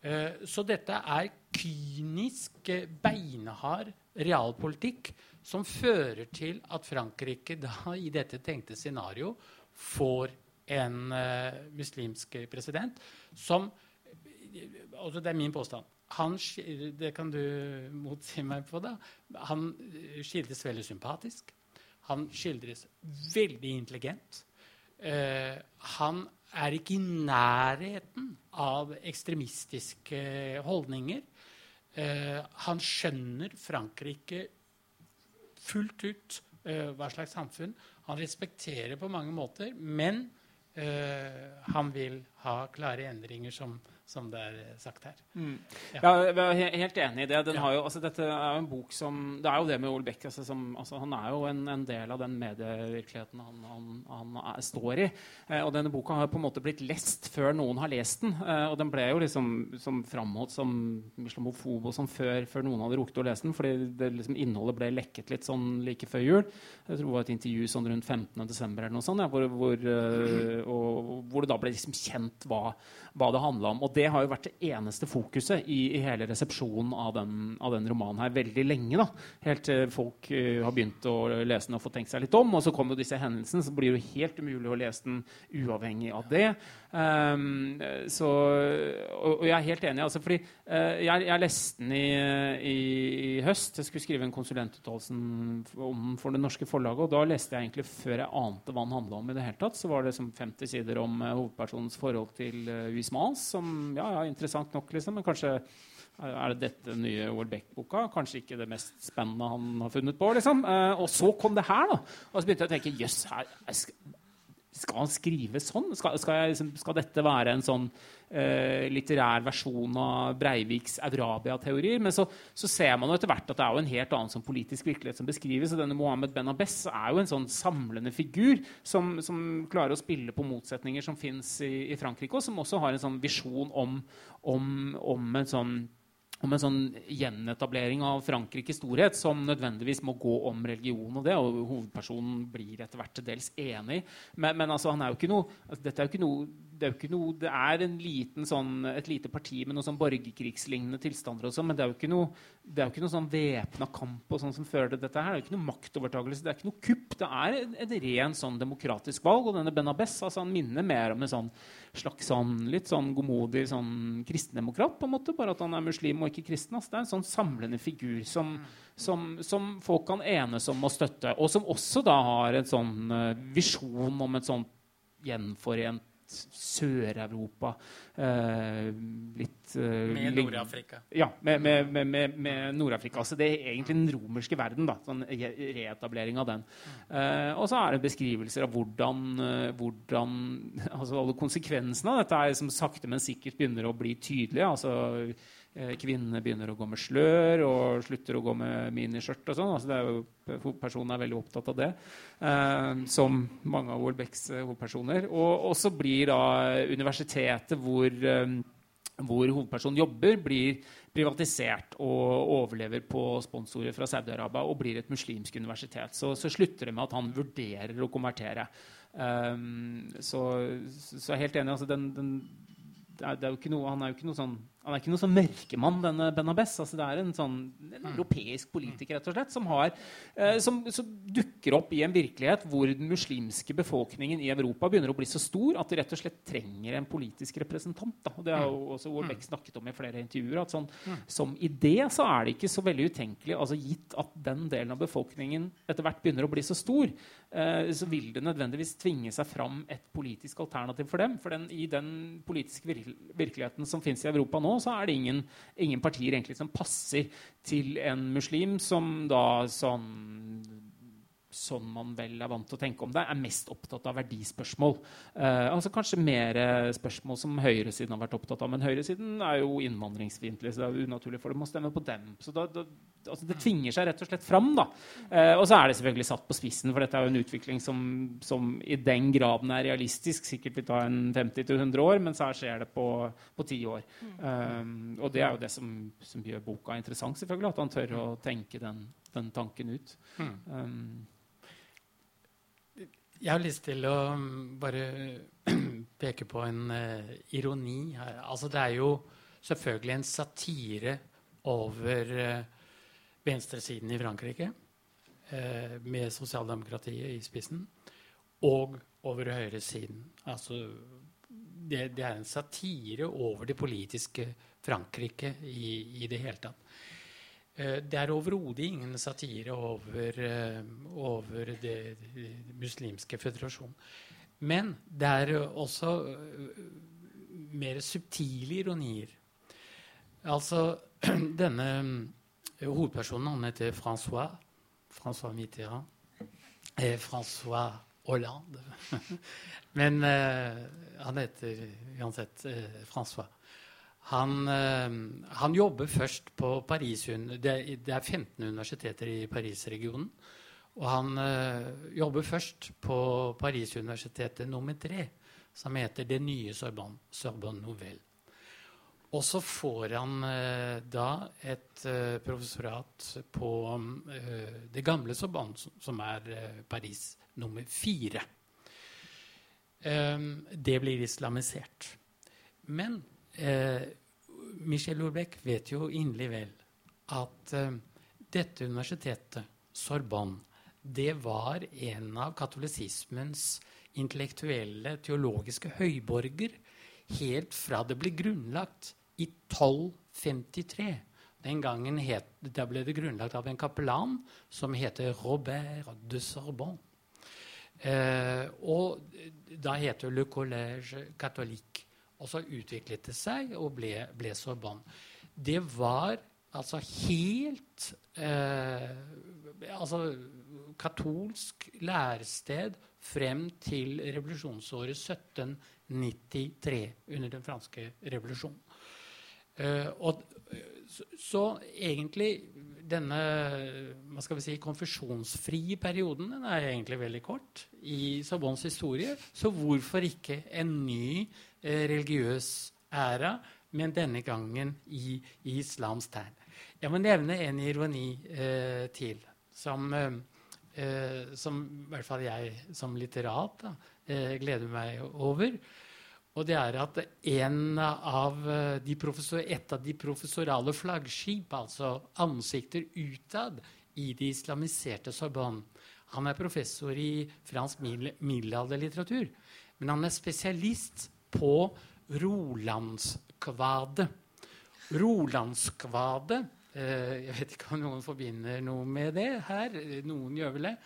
Uh, så dette er kynisk, beinhard realpolitikk som fører til at Frankrike da i dette tenkte scenario får en uh, muslimsk president som altså Det er min påstand. Han, det kan du motsi meg på. da. Han skildres veldig sympatisk. Han skildres veldig intelligent. Uh, han er ikke i nærheten av ekstremistiske holdninger. Uh, han skjønner Frankrike fullt ut uh, hva slags samfunn. Han respekterer på mange måter, men han vil ha klare endringer som som det er sagt her. Mm. Ja. jeg er helt enig i det. Ja. Jo, altså, dette er jo en bok som Det er jo det med Ole Beck. Altså, som, altså, han er jo en, en, del av den medievirkeligheten han, han, han er, står i. Eh, og denne boka har på en måte blitt lest før noen har lest den. Eh, og den ble jo liksom som framholdt som islamofob og sånn før, før, noen hadde rukket å lese den. Fordi det, liksom, innholdet ble lekket litt sånn like før jul. Jeg tror det var et intervju sånn rundt 15.12. eller noe sånt, ja, hvor, hvor, uh, og, hvor, det da ble liksom kjent hva, hva det handla om. Og det har jo vært det eneste fokuset i, i hele resepsjonen av den, av den, romanen her veldig lenge. da. Helt til folk uh, har begynt å lese den og få tenkt seg litt om. Og så kommer jo disse hendelsene, så blir det jo helt umulig å lese den uavhengig av det. Um, så, og, og, jeg er helt enig. Altså, fordi uh, jeg, jeg, leste den i, i, i, høst. Jeg skulle skrive en konsulentuttalelse om for det norske forlaget. Og da leste jeg egentlig før jeg ante hva den handla om. i det hele tatt, Så var det som 50 sider om uh, hovedpersonens forhold til uh, Huismans, som ja, ja, interessant nok, liksom, men kanskje er det dette nye Welbeck-boka? Kanskje ikke det mest spennende han har funnet på. liksom. Uh, og så kom det her, da. Og så begynte jeg å tenke jøss, skal han skrive sånn? Skal, skal, jeg, liksom, skal dette være en sånn uh, litterær versjon av Breiviks Eurabia-teorier? Men så, så, ser man jo etter hvert at det er jo en helt annen sånn politisk virkelighet som beskrives. og denne Mohammed Ben Abbes er jo en sånn samlende figur som, som klarer å spille på motsetninger som fins i, i, Frankrike, og som også har en sånn visjon om, om, om en sånn om en sånn gjenetablering av Frankrikes storhet som nødvendigvis må gå om religion og det, og hovedpersonen blir etter hvert til dels enig. Men, men altså, er noe, altså, dette er jo ikke noe det er jo ikke noe, det er en liten, sånn, et lite parti med noen sånn borgerkrigslignende tilstander, og sånn, men det er jo ikke noe, det er jo ikke noe sånn væpna kamp og sånn som fører til dette. her, Det er jo ikke noe maktovertagelse, det er ikke noe kupp. Det er et rent sånn demokratisk valg. Og denne Benabes altså, han minner mer om en sånn, slags sånn, litt sånn godmodig sånn kristendemokrat, på en måte, bare at han er muslim og ikke kristen. Altså. Det er en sånn samlende figur som, som, som, folk kan enes om å støtte, og som også da har en sånn uh, visjon om et sånt gjenforent Sør-Europa. Eh, litt eh, Med Nord-Afrika. Ja, med, med, med, med Nord-Afrika. Så det er egentlig den romerske verden. da, sånn Reetablering av den. Eh, og så er det beskrivelser av hvordan, hvordan altså alle konsekvensene av dette er som sakte, men sikkert begynner å bli tydelige. altså kvinnene begynner å gå med slør og slutter å gå med miniskjørt og sånn. Altså personen er veldig opptatt av det, eh, som mange av Olbecks eh, hovedpersoner. Og, så blir da universitetet hvor, eh, hvor hovedpersonen jobber, blir privatisert og overlever på sponsorer fra Saudi-Arabia og blir et muslimsk universitet. Så, så, slutter det med at han vurderer å konvertere. Um, så, så, er helt enig. Altså den, den, det er, jo ikke noe, han er jo ikke noe sånn han er ikke noe sånn mørkemann, denne Benabes. Altså, det er en, sånn, en mm. europeisk politiker rett og slett, som, har, eh, som, som, dukker opp i en virkelighet hvor den muslimske befolkningen i Europa begynner å bli så stor at de rett og slett trenger en politisk representant. Da. Og det har jo mm. også Warbeck snakket om i flere intervjuer. at sånn, mm. Som idé så er det ikke så veldig utenkelig, altså gitt at den delen av befolkningen etter hvert begynner å bli så stor, eh, så vil det nødvendigvis tvinge seg fram et politisk alternativ for dem. For den, i den politiske virkeligheten som fins i Europa nå, så er det ingen, ingen partier egentlig som passer til en muslim som da sånn sånn man vel er vant til å tenke om det, er mest opptatt av verdispørsmål. Eh, altså Kanskje mer spørsmål som høyresiden har vært opptatt av. Men høyresiden er jo innvandringsfiendtlig, så det er unaturlig for dem å stemme på dem. Så da, da, altså Det tvinger seg rett og slett fram. da. Eh, og så er det selvfølgelig satt på spissen, for dette er jo en utvikling som, som i den graden er realistisk. Sikkert vil ta en 50-100 år, mens her skjer det på, på 10 år. Eh, og det er jo det som, som, gjør boka interessant, selvfølgelig, at han tør å tenke den, den tanken ut. Um, jeg har lyst til å mm, bare peke på en uh, ironi her. Altså, det er jo selvfølgelig en satire over uh, venstresiden i Frankrike, uh, med sosialdemokratiet i spissen, og over høyresiden. Altså, det, det, er en satire over det politiske Frankrike i, i det hele tatt. Eh, det er overhodet ingen satire over, eh, over det, det, muslimske føderasjonen. Men det er også eh, mer subtile ironier. Altså, denne hovedpersonen, han heter Francois. Francois Mitterrand. Eh, Francois Hollande. Men eh, han heter uansett eh, Francois. Han, eh, han, jobber først på Paris Det, er 15 universiteter i Paris-regionen. Og han uh, jobber først på Paris-universitetet nummer tre, som heter Det nye Sorbonne, Sorbonne Nouvelle. Og så får han uh, da et professorat på det gamle Sorbonne, som er Paris nummer fire. Det blir islamisert. Men eh, Michel Houellebecq vet jo inderlig vel at eh, dette universitetet, Sorbonne, det var en av katolisismens intellektuelle, teologiske høyborger helt fra det ble grunnlagt i 1253. Den gangen het, da ble det grunnlagt av en kapellan som heter Robert de Sorbonne. Eh, og da heter Le Collège Catholique. Og så utviklet det seg og ble, ble Sorbonne. Det var altså helt eh, altså katolsk lærested frem til revolusjonsåret 1793 under den franske revolusjonen. Eh, og, så, så, egentlig denne hva skal vi si, konfesjonsfrie perioden den er egentlig veldig kort i Sorbonnes historie. Så hvorfor ikke en ny religiøs æra men denne gangen i, i islams tegn. Jeg må nevne en ironi eh, til, som, eh, eh som i hvert fall jeg som litterat da, eh, gleder meg over. Og det er at av eh, et av de professorale flaggskip, altså ansikter utad i de islamiserte Sorbonne Han er professor i fransk middelalderlitteratur, men han er spesialist på Rolandskvade. Rolandskvade eh, Jeg vet ikke om noen forbinder noe med det her. Noen gjør vel det.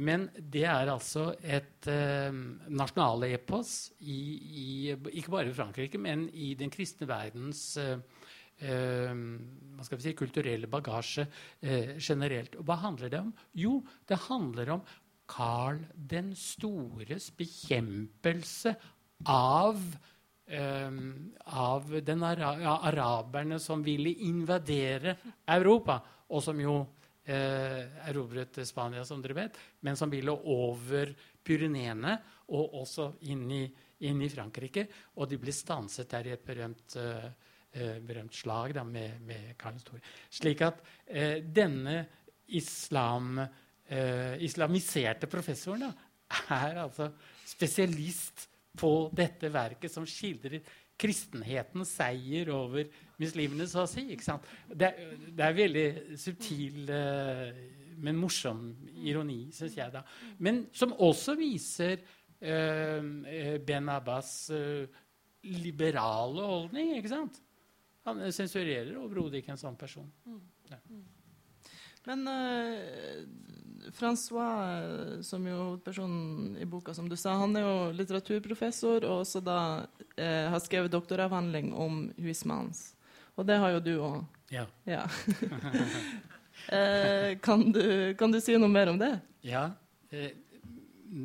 Men det er altså et eh, nasjonalepos ikke bare i Frankrike, men i den kristne verdens eh, eh, si, kulturelle bagasje eh, generelt. Og hva handler det om? Jo, det handler om Karl den stores bekjempelse av Um, av ara ja, araberne som ville invadere Europa, og som jo eh, erobret Spania, som dere vet, men som ville over Pyreneene og også inn i, inn i, Frankrike. Og de ble stanset der i et berømt, eh, berømt slag da, med, med Karl Stor. Slik at eh, denne islam, eh, islamiserte professoren da, er altså spesialist på dette verket som skildrer kristenhetens seier over muslimene, så å si. ikke Det, det, er veldig subtil, uh, men morsom ironi, syns jeg. da. Men som også viser uh, Ben Abbas uh, liberale holdning. ikke sant? Han sensurerer overhodet ikke en sånn person. Mm. Ja. Men Francois, eh, som jo hovedpersonen i boka, som du sa, han er jo litteraturprofessor og også da uh, har skrevet doktoravhandling om Huismans. Og det har jo du òg. Ja. ja. uh, kan, du, kan, du, si noe mer om det? Ja, eh,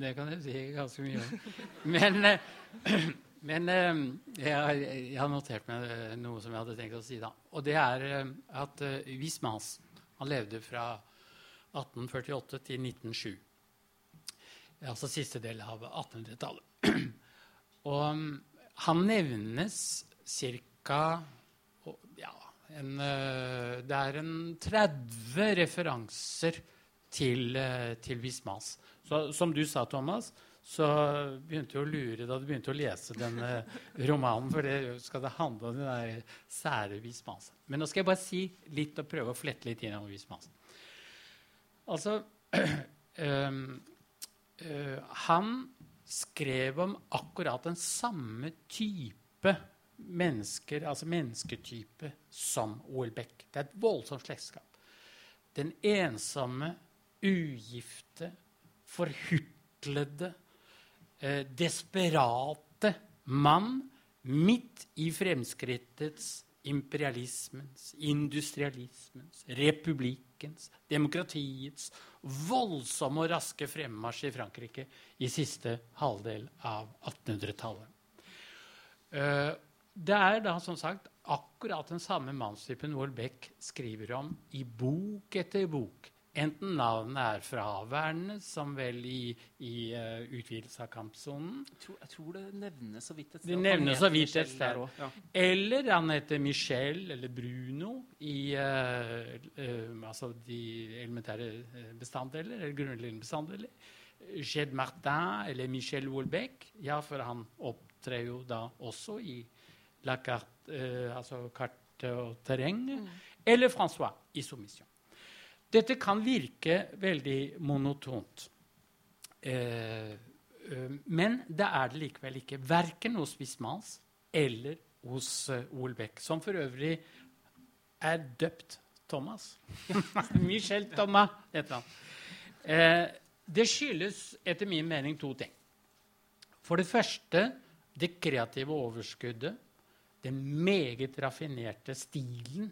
det kan jeg si ganske mye om. Men, eh, men eh, jeg, jeg, har notert meg noe som jeg hadde tenkt å si. da. Og det er at Huismans han levde fra 1848 til 1907. Altså siste del av 1800-tallet. Og um, han nevnes ca. Ja, uh, det er en 30 referanser til, uh, til Vismas. Så som du sa, Thomas, så begynte jeg å lure da du begynte å lese denne romanen. For det skal det handle om den der sære Vismas. Men nå skal jeg bare si litt og prøve å flette litt inn om Vismas. Altså øh, øh, Han skrev om akkurat den samme type mennesker, altså mennesketype, som OL Beck. Det er et voldsomt slektskap. Den ensomme, ugifte, forhutlede, eh, desperate mann midt i fremskrittets imperialismens, industrialismens, republikkens, demokratiets voldsomme og raske fremmarsj i Frankrike i siste halvdel av 1800-tallet. Eh, det er da som sagt akkurat den samme mannstypen Wolbeck skriver om i bok etter bok Enten navnet er fraværende, som vel i, i uh, utvidelse av kampsonen jeg, jeg tror, det nevnes så vidt et sted. Det nevnes så vidt et sted. Ja. Eller han heter Michel eller Bruno i uh, uh, altså de elementære bestanddeler, eller grunnleggende bestanddeler. Jed Martin eller Michel Wolbeck. Ja, for han opptrer jo da også i La carte, altså kart og terreng. Mm. Eller Francois i Soumission. Dette kan virke veldig monotont. Eh, eh, men det er det likevel ikke. Verken hos Wismans eller hos Olbeck, som for øvrig er døpt Thomas. Michel Thomas heter han. Eh, det skyldes etter min mening to ting. For det første det kreative overskuddet, den meget raffinerte stilen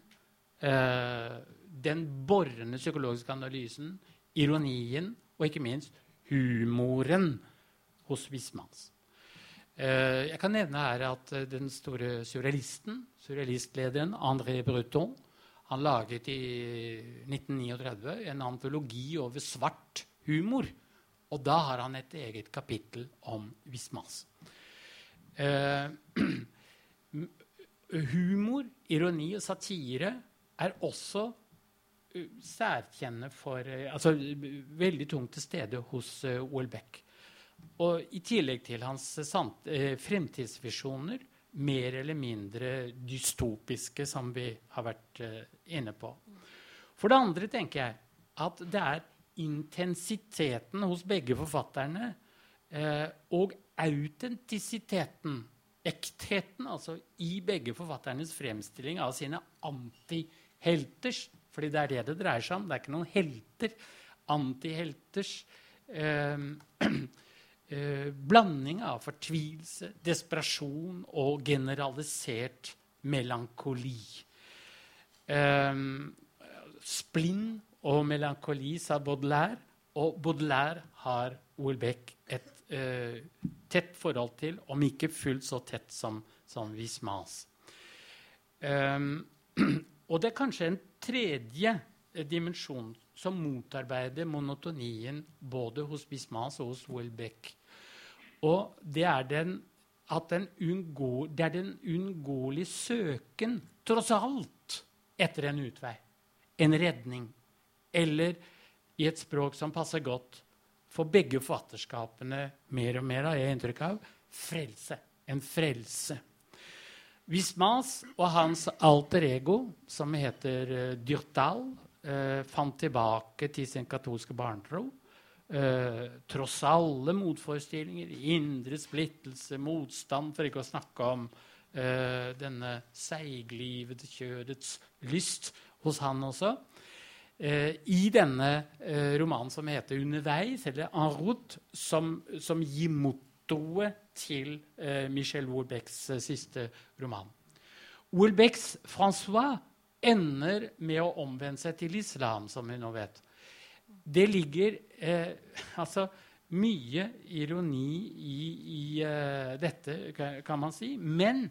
eh, den borrende psykologiske analysen, ironien og ikke minst humoren hos Wismans. Eh, jeg kan nevne her at eh, den store surrealisten, surrealistlederen André Breton, han laget i 1939 en antologi over svart humor. Og da har han et eget kapittel om Wismans. Eh, humor, ironi og satire er også særkjenne for Altså veldig tungt til stede hos Houellebecq. Og i tillegg til hans sant, fremtidsvisjoner, mer eller mindre dystopiske, som vi har vært inne på. For det andre tenker jeg at det er intensiteten hos begge forfatterne eh, og autentisiteten, ektheten, altså i begge forfatternes fremstilling av sine antihelters fordi det er det det dreier seg om. Det er ikke noen helter. Antihelters eh, eh, blanding av fortvilelse, desperasjon og generalisert melankoli. Eh, splinn og melankoli, sa Baudelaire. Og Baudelaire har Olbæk et uh, tett forhold til, om ikke fullt så tett som, som Vismas. Um, og det er kanskje en tredje uh, dimensjon som motarbeider monotonien både hos Bismas og hos Welbeck. Og det er den at den unngå, det er den uunngåelige søken, tross alt, etter en utvei. En redning eller i et språk som passer godt for begge forfatterskapene mer og mer, har jeg inntrykk av, frelse. En frelse. Wismas og hans alter ego, som heter uh, Dyrtal, uh, fant tilbake til sin katolske barnetro. Uh, tross alle motforestillinger, indre splittelse, motstand, for ikke å snakke om denne seiglivede kjørets lyst hos han også. Eh, i denne eh, romanen som heter 'Underveis', eller 'En route', som, som gir mottoet til eh, Michel Houellebecqs siste roman. Houellebecqs Francois ender med å omvende seg til islam, som vi nå vet. Det ligger eh, altså mye ironi i, i uh, dette, kan man si. Men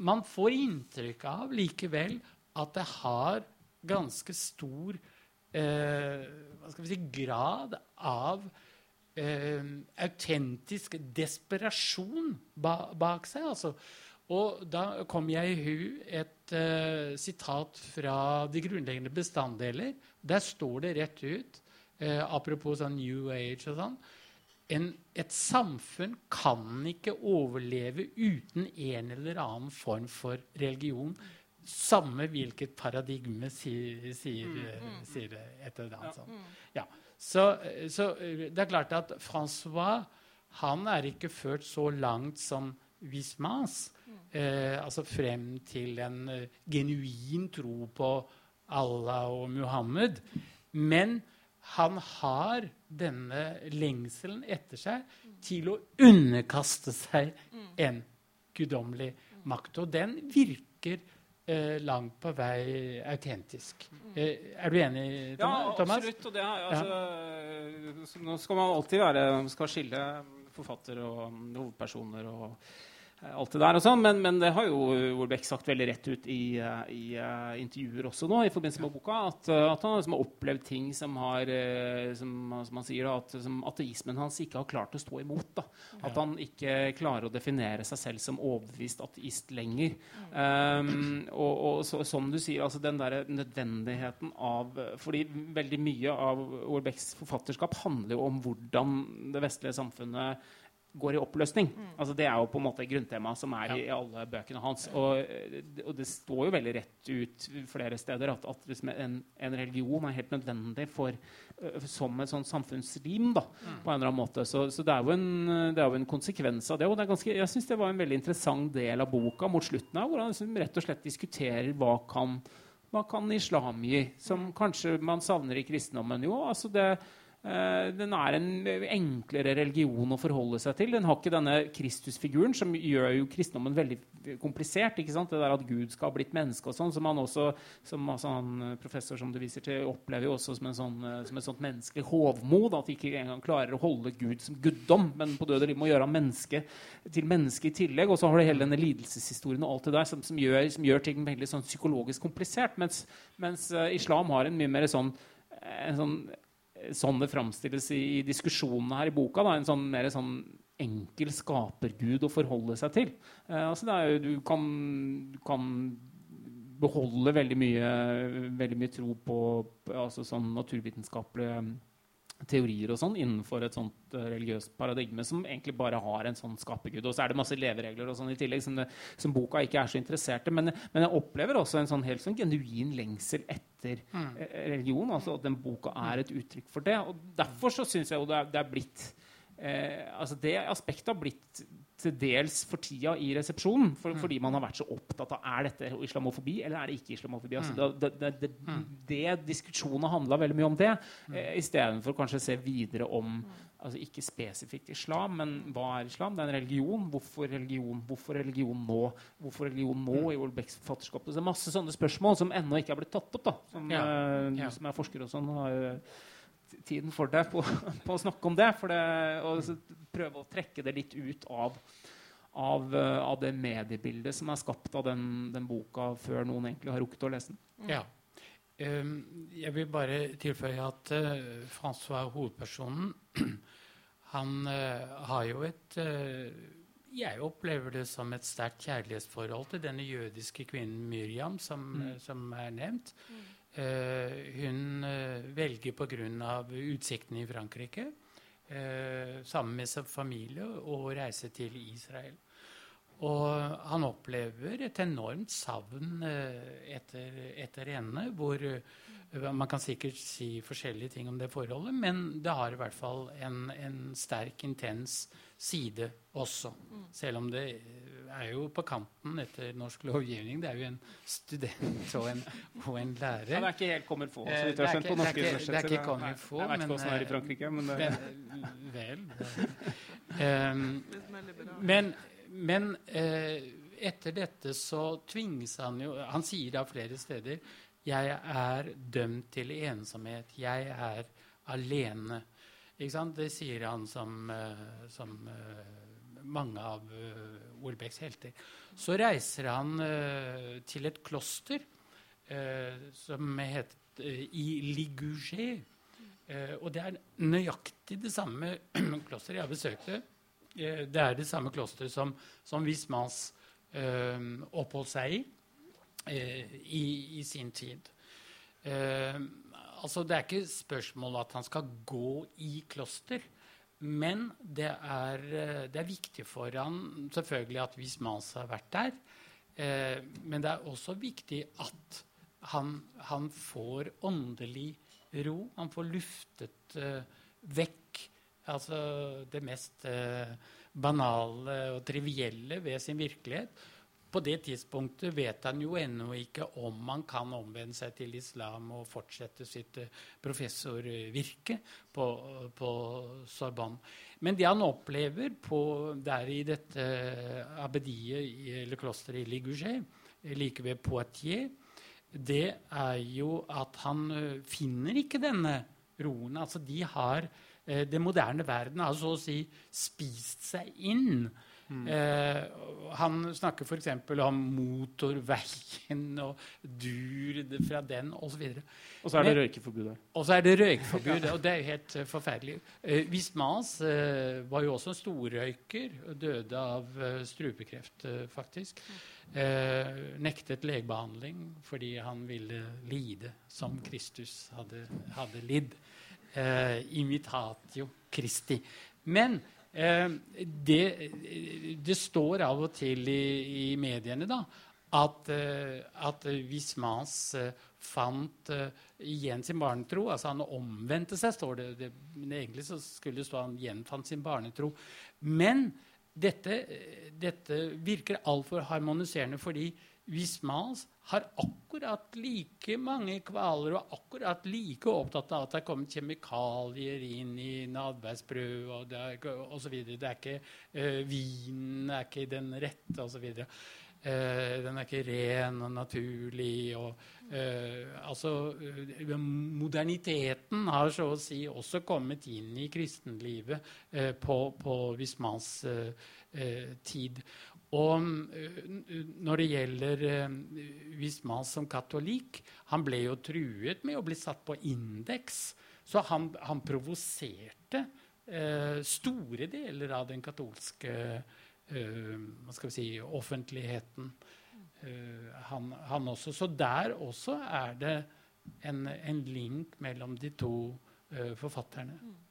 man får inntrykk av likevel at det har ganske stor eh, hva skal vi si, grad av eh, autentisk desperasjon ba, bak seg. altså. Og da kom jeg i hu et eh, sitat fra De grunnleggende bestanddeler. Der står det rett ut, eh, apropos sånn New Age og sånn en, Et samfunn kan ikke overleve uten en eller annen form for religion samme hvilket paradigme sier, sier, mm, mm. sier et eller annet sånt. Mm. Ja. Så, så, eh, det er klart at Francois han er ikke ført så langt som Wismans, Mm. Eh, altså frem til en uh, genuin tro på Allah og Muhammed. Men han har denne lengselen etter seg til å underkaste seg en guddommelig makt. Og den virker eh, langt på vei autentisk. Eh, er du enig, Thomas? Ja, absolutt. Og det altså, ja. Nå skal man alltid være, skal skille forfatter og hovedpersoner og alt det der og sånn, men, men, det har jo Olbæk sagt veldig rett ut i, eh, i uh, intervjuer også nå i forbindelse med boka, at, at han liksom har opplevd ting som har som, som han sier, at som ateismen hans ikke har klart å stå imot. Da. At han ikke klarer å definere seg selv som overbevist ateist lenger. Um, og, og så, som du sier, altså den der nødvendigheten av fordi veldig mye av Olbæks forfatterskap handler jo om hvordan det vestlige samfunnet går i oppløsning. Mm. Altså, det er jo på en måte grunntemaet som er ja. i, alle bøkene hans. Og, og, det står jo veldig rett ut flere steder at, at liksom en, en, religion er helt nødvendig for, som et sånt samfunnslim. da, mm. på en eller annen måte. Så, så det, er en, det, er jo en, konsekvens av det. Og det ganske, jeg syns det var en veldig interessant del av boka mot slutten av, hvor han liksom rett og slett diskuterer hva kan, hva kan islam gi, som mm. kanskje man savner i kristendommen. Jo, altså det Eh, den er en enklere religion å forholde seg til. Den har ikke denne Kristusfiguren, som gjør jo kristendommen veldig komplisert. ikke sant? Det der At Gud skal ha blitt menneske og sånn, som han også, som altså han eh, professor som du viser til, opplever jo også som, en sånn, eh, som et sånt menneskelig hovmod. At de ikke engang klarer å holde Gud som guddom, men på døde liv må gjøre ham menneske til menneske i tillegg. Og så har du hele denne lidelseshistorien og alt det der som, som, gjør, som gjør, ting veldig sånn psykologisk komplisert. Mens, mens islam har en mye mer sånn en sånn sånn det framstilles i, i diskusjonene her i boka. Da, en sånn mer sånn enkel skapergud å forholde seg til. Eh, altså jo, du, kan, kan, beholde veldig mye, veldig mye tro på altså sånn naturvitenskapelige teorier og sånn innenfor et sånt uh, religiøst paradigme som egentlig bare har en sånn skapergud. Og så er det masse leveregler og sånn i tillegg som, det, som, boka ikke er så interessert i. Men, men, jeg opplever også en sånn helt sånn genuin lengsel etter mm. uh, religion. altså At den boka er et uttrykk for det. Og derfor så syns jeg jo det er, det er blitt eh, altså Det aspektet har blitt til dels for tida i resepsjonen. For, mm. Fordi man har vært så opptatt av er dette islamofobi eller er det ikke islamofobi. Altså, mm. det, det, det, mm. det, Diskusjonen har handla veldig mye om det, eh, istedenfor kanskje å se videre om altså Ikke spesifikt islam, men hva er islam? Det er en religion. Hvorfor religion, Hvorfor religion nå? Hvorfor religion nå i Olbecks forfatterskap? Det er masse sånne spørsmål som ennå ikke er blitt tatt opp. da, Som, ja. Uh, ja. som er forskere og sånn. har tiden for deg på, på, å snakke om det. det og prøve å trekke det litt ut av, av, eh, av, det mediebildet som er skapt av den, den, boka, før noen egentlig har rukket å lese den. Mm. Ja. Um, jeg vil bare tilføye at uh, Francois, hovedpersonen, han uh, har jo et uh, Jeg opplever det som et sterkt kjærlighetsforhold til denne jødiske kvinnen Miriam, som, mm. som er nevnt. Mm. Uh, hun uh, velger pga. utsiktene i Frankrike, uh, sammen med sin familie, å reise til Israel. Og han opplever et enormt savn etter, etter, henne. hvor Man kan sikkert si forskjellige ting om det forholdet, men det har i hvert fall en, en sterk, intens side også. Mm. Selv om det er jo på kanten etter norsk lovgivning. Det er jo en student og en, og en lærer. Ja, det er ikke helt kommet få, så vidt jeg har skjønt på norske universiteter. Det er ikke kommet få, Jeg vet ikke hvordan det er i Frankrike, men det Vel. um, men, men uh, etter dette så tvinges han jo Han sier da flere steder jeg er dømt til ensomhet. Jeg er alene. Det sier han som, uh, som uh, mange av Olbecks helter. Så reiser han uh, til et kloster uh, som heter i Ligugé. og det er nøyaktig det samme klosteret jeg besøkte. besøkt. det. er det samme klosteret som, som Vismans oppholdt seg i, i, i sin tid. altså, det er ikke spørsmål at han skal gå i kloster. Men det er, eh, det er, viktig for han selvfølgelig at Vismans har vært der. Eh, men det er også viktig at han, han får åndelig ro. Han får luftet eh, vekk altså det mest eh, banale og trivielle ved sin virkelighet på det tidspunktet vet han jo ennå ikke om han kan omvende seg til islam og fortsette sitt eh, professorvirke på, på Sorbonne. Men det han opplever på, der i dette abbediet, eller klosteret i Ligugé, like ved Poitiers, det er jo at han eh, finner ikke denne roen. Altså de har Den moderne verden har så å si spist seg inn Mm. Eh, han snakker f.eks. om motorveien og dur fra den osv. Og, og så er det røykeforbud der. Og så er det røykeforbud, og det er jo helt uh, forferdelig. Eh, Vismas eh, var jo også en storrøyker og døde av uh, strupekreft, faktisk. nektet legebehandling fordi han ville lide som Kristus hadde, hadde lidd. imitatio Christi. Men Eh, det, det, står av og til i, i mediene da, at, eh, at Vismans eh, fant igjen sin barnetro. Altså han omvendte seg, står det. det men egentlig så skulle det stå han gjenfant sin barnetro. Men dette, dette virker altfor harmoniserende fordi Vismans har akkurat like mange kvaler og akkurat like opptatt av at det er kommet kjemikalier inn i nadværsbrød osv. Det er ikke uh, Vinen er ikke den rette osv. Uh, den er ikke ren og naturlig. Og, uh, altså, uh, moderniteten har så å si også kommet inn i kristenlivet på, på Vismans tid. Og eh, når det gjelder Wisman eh, som katolikk Han ble jo truet med å bli satt på indeks. Så han, han provoserte eh, store deler av den katolske eh, si, offentligheten. Eh, han, han, også. Så der også er det en, en link mellom de to eh, forfatterne. Mm.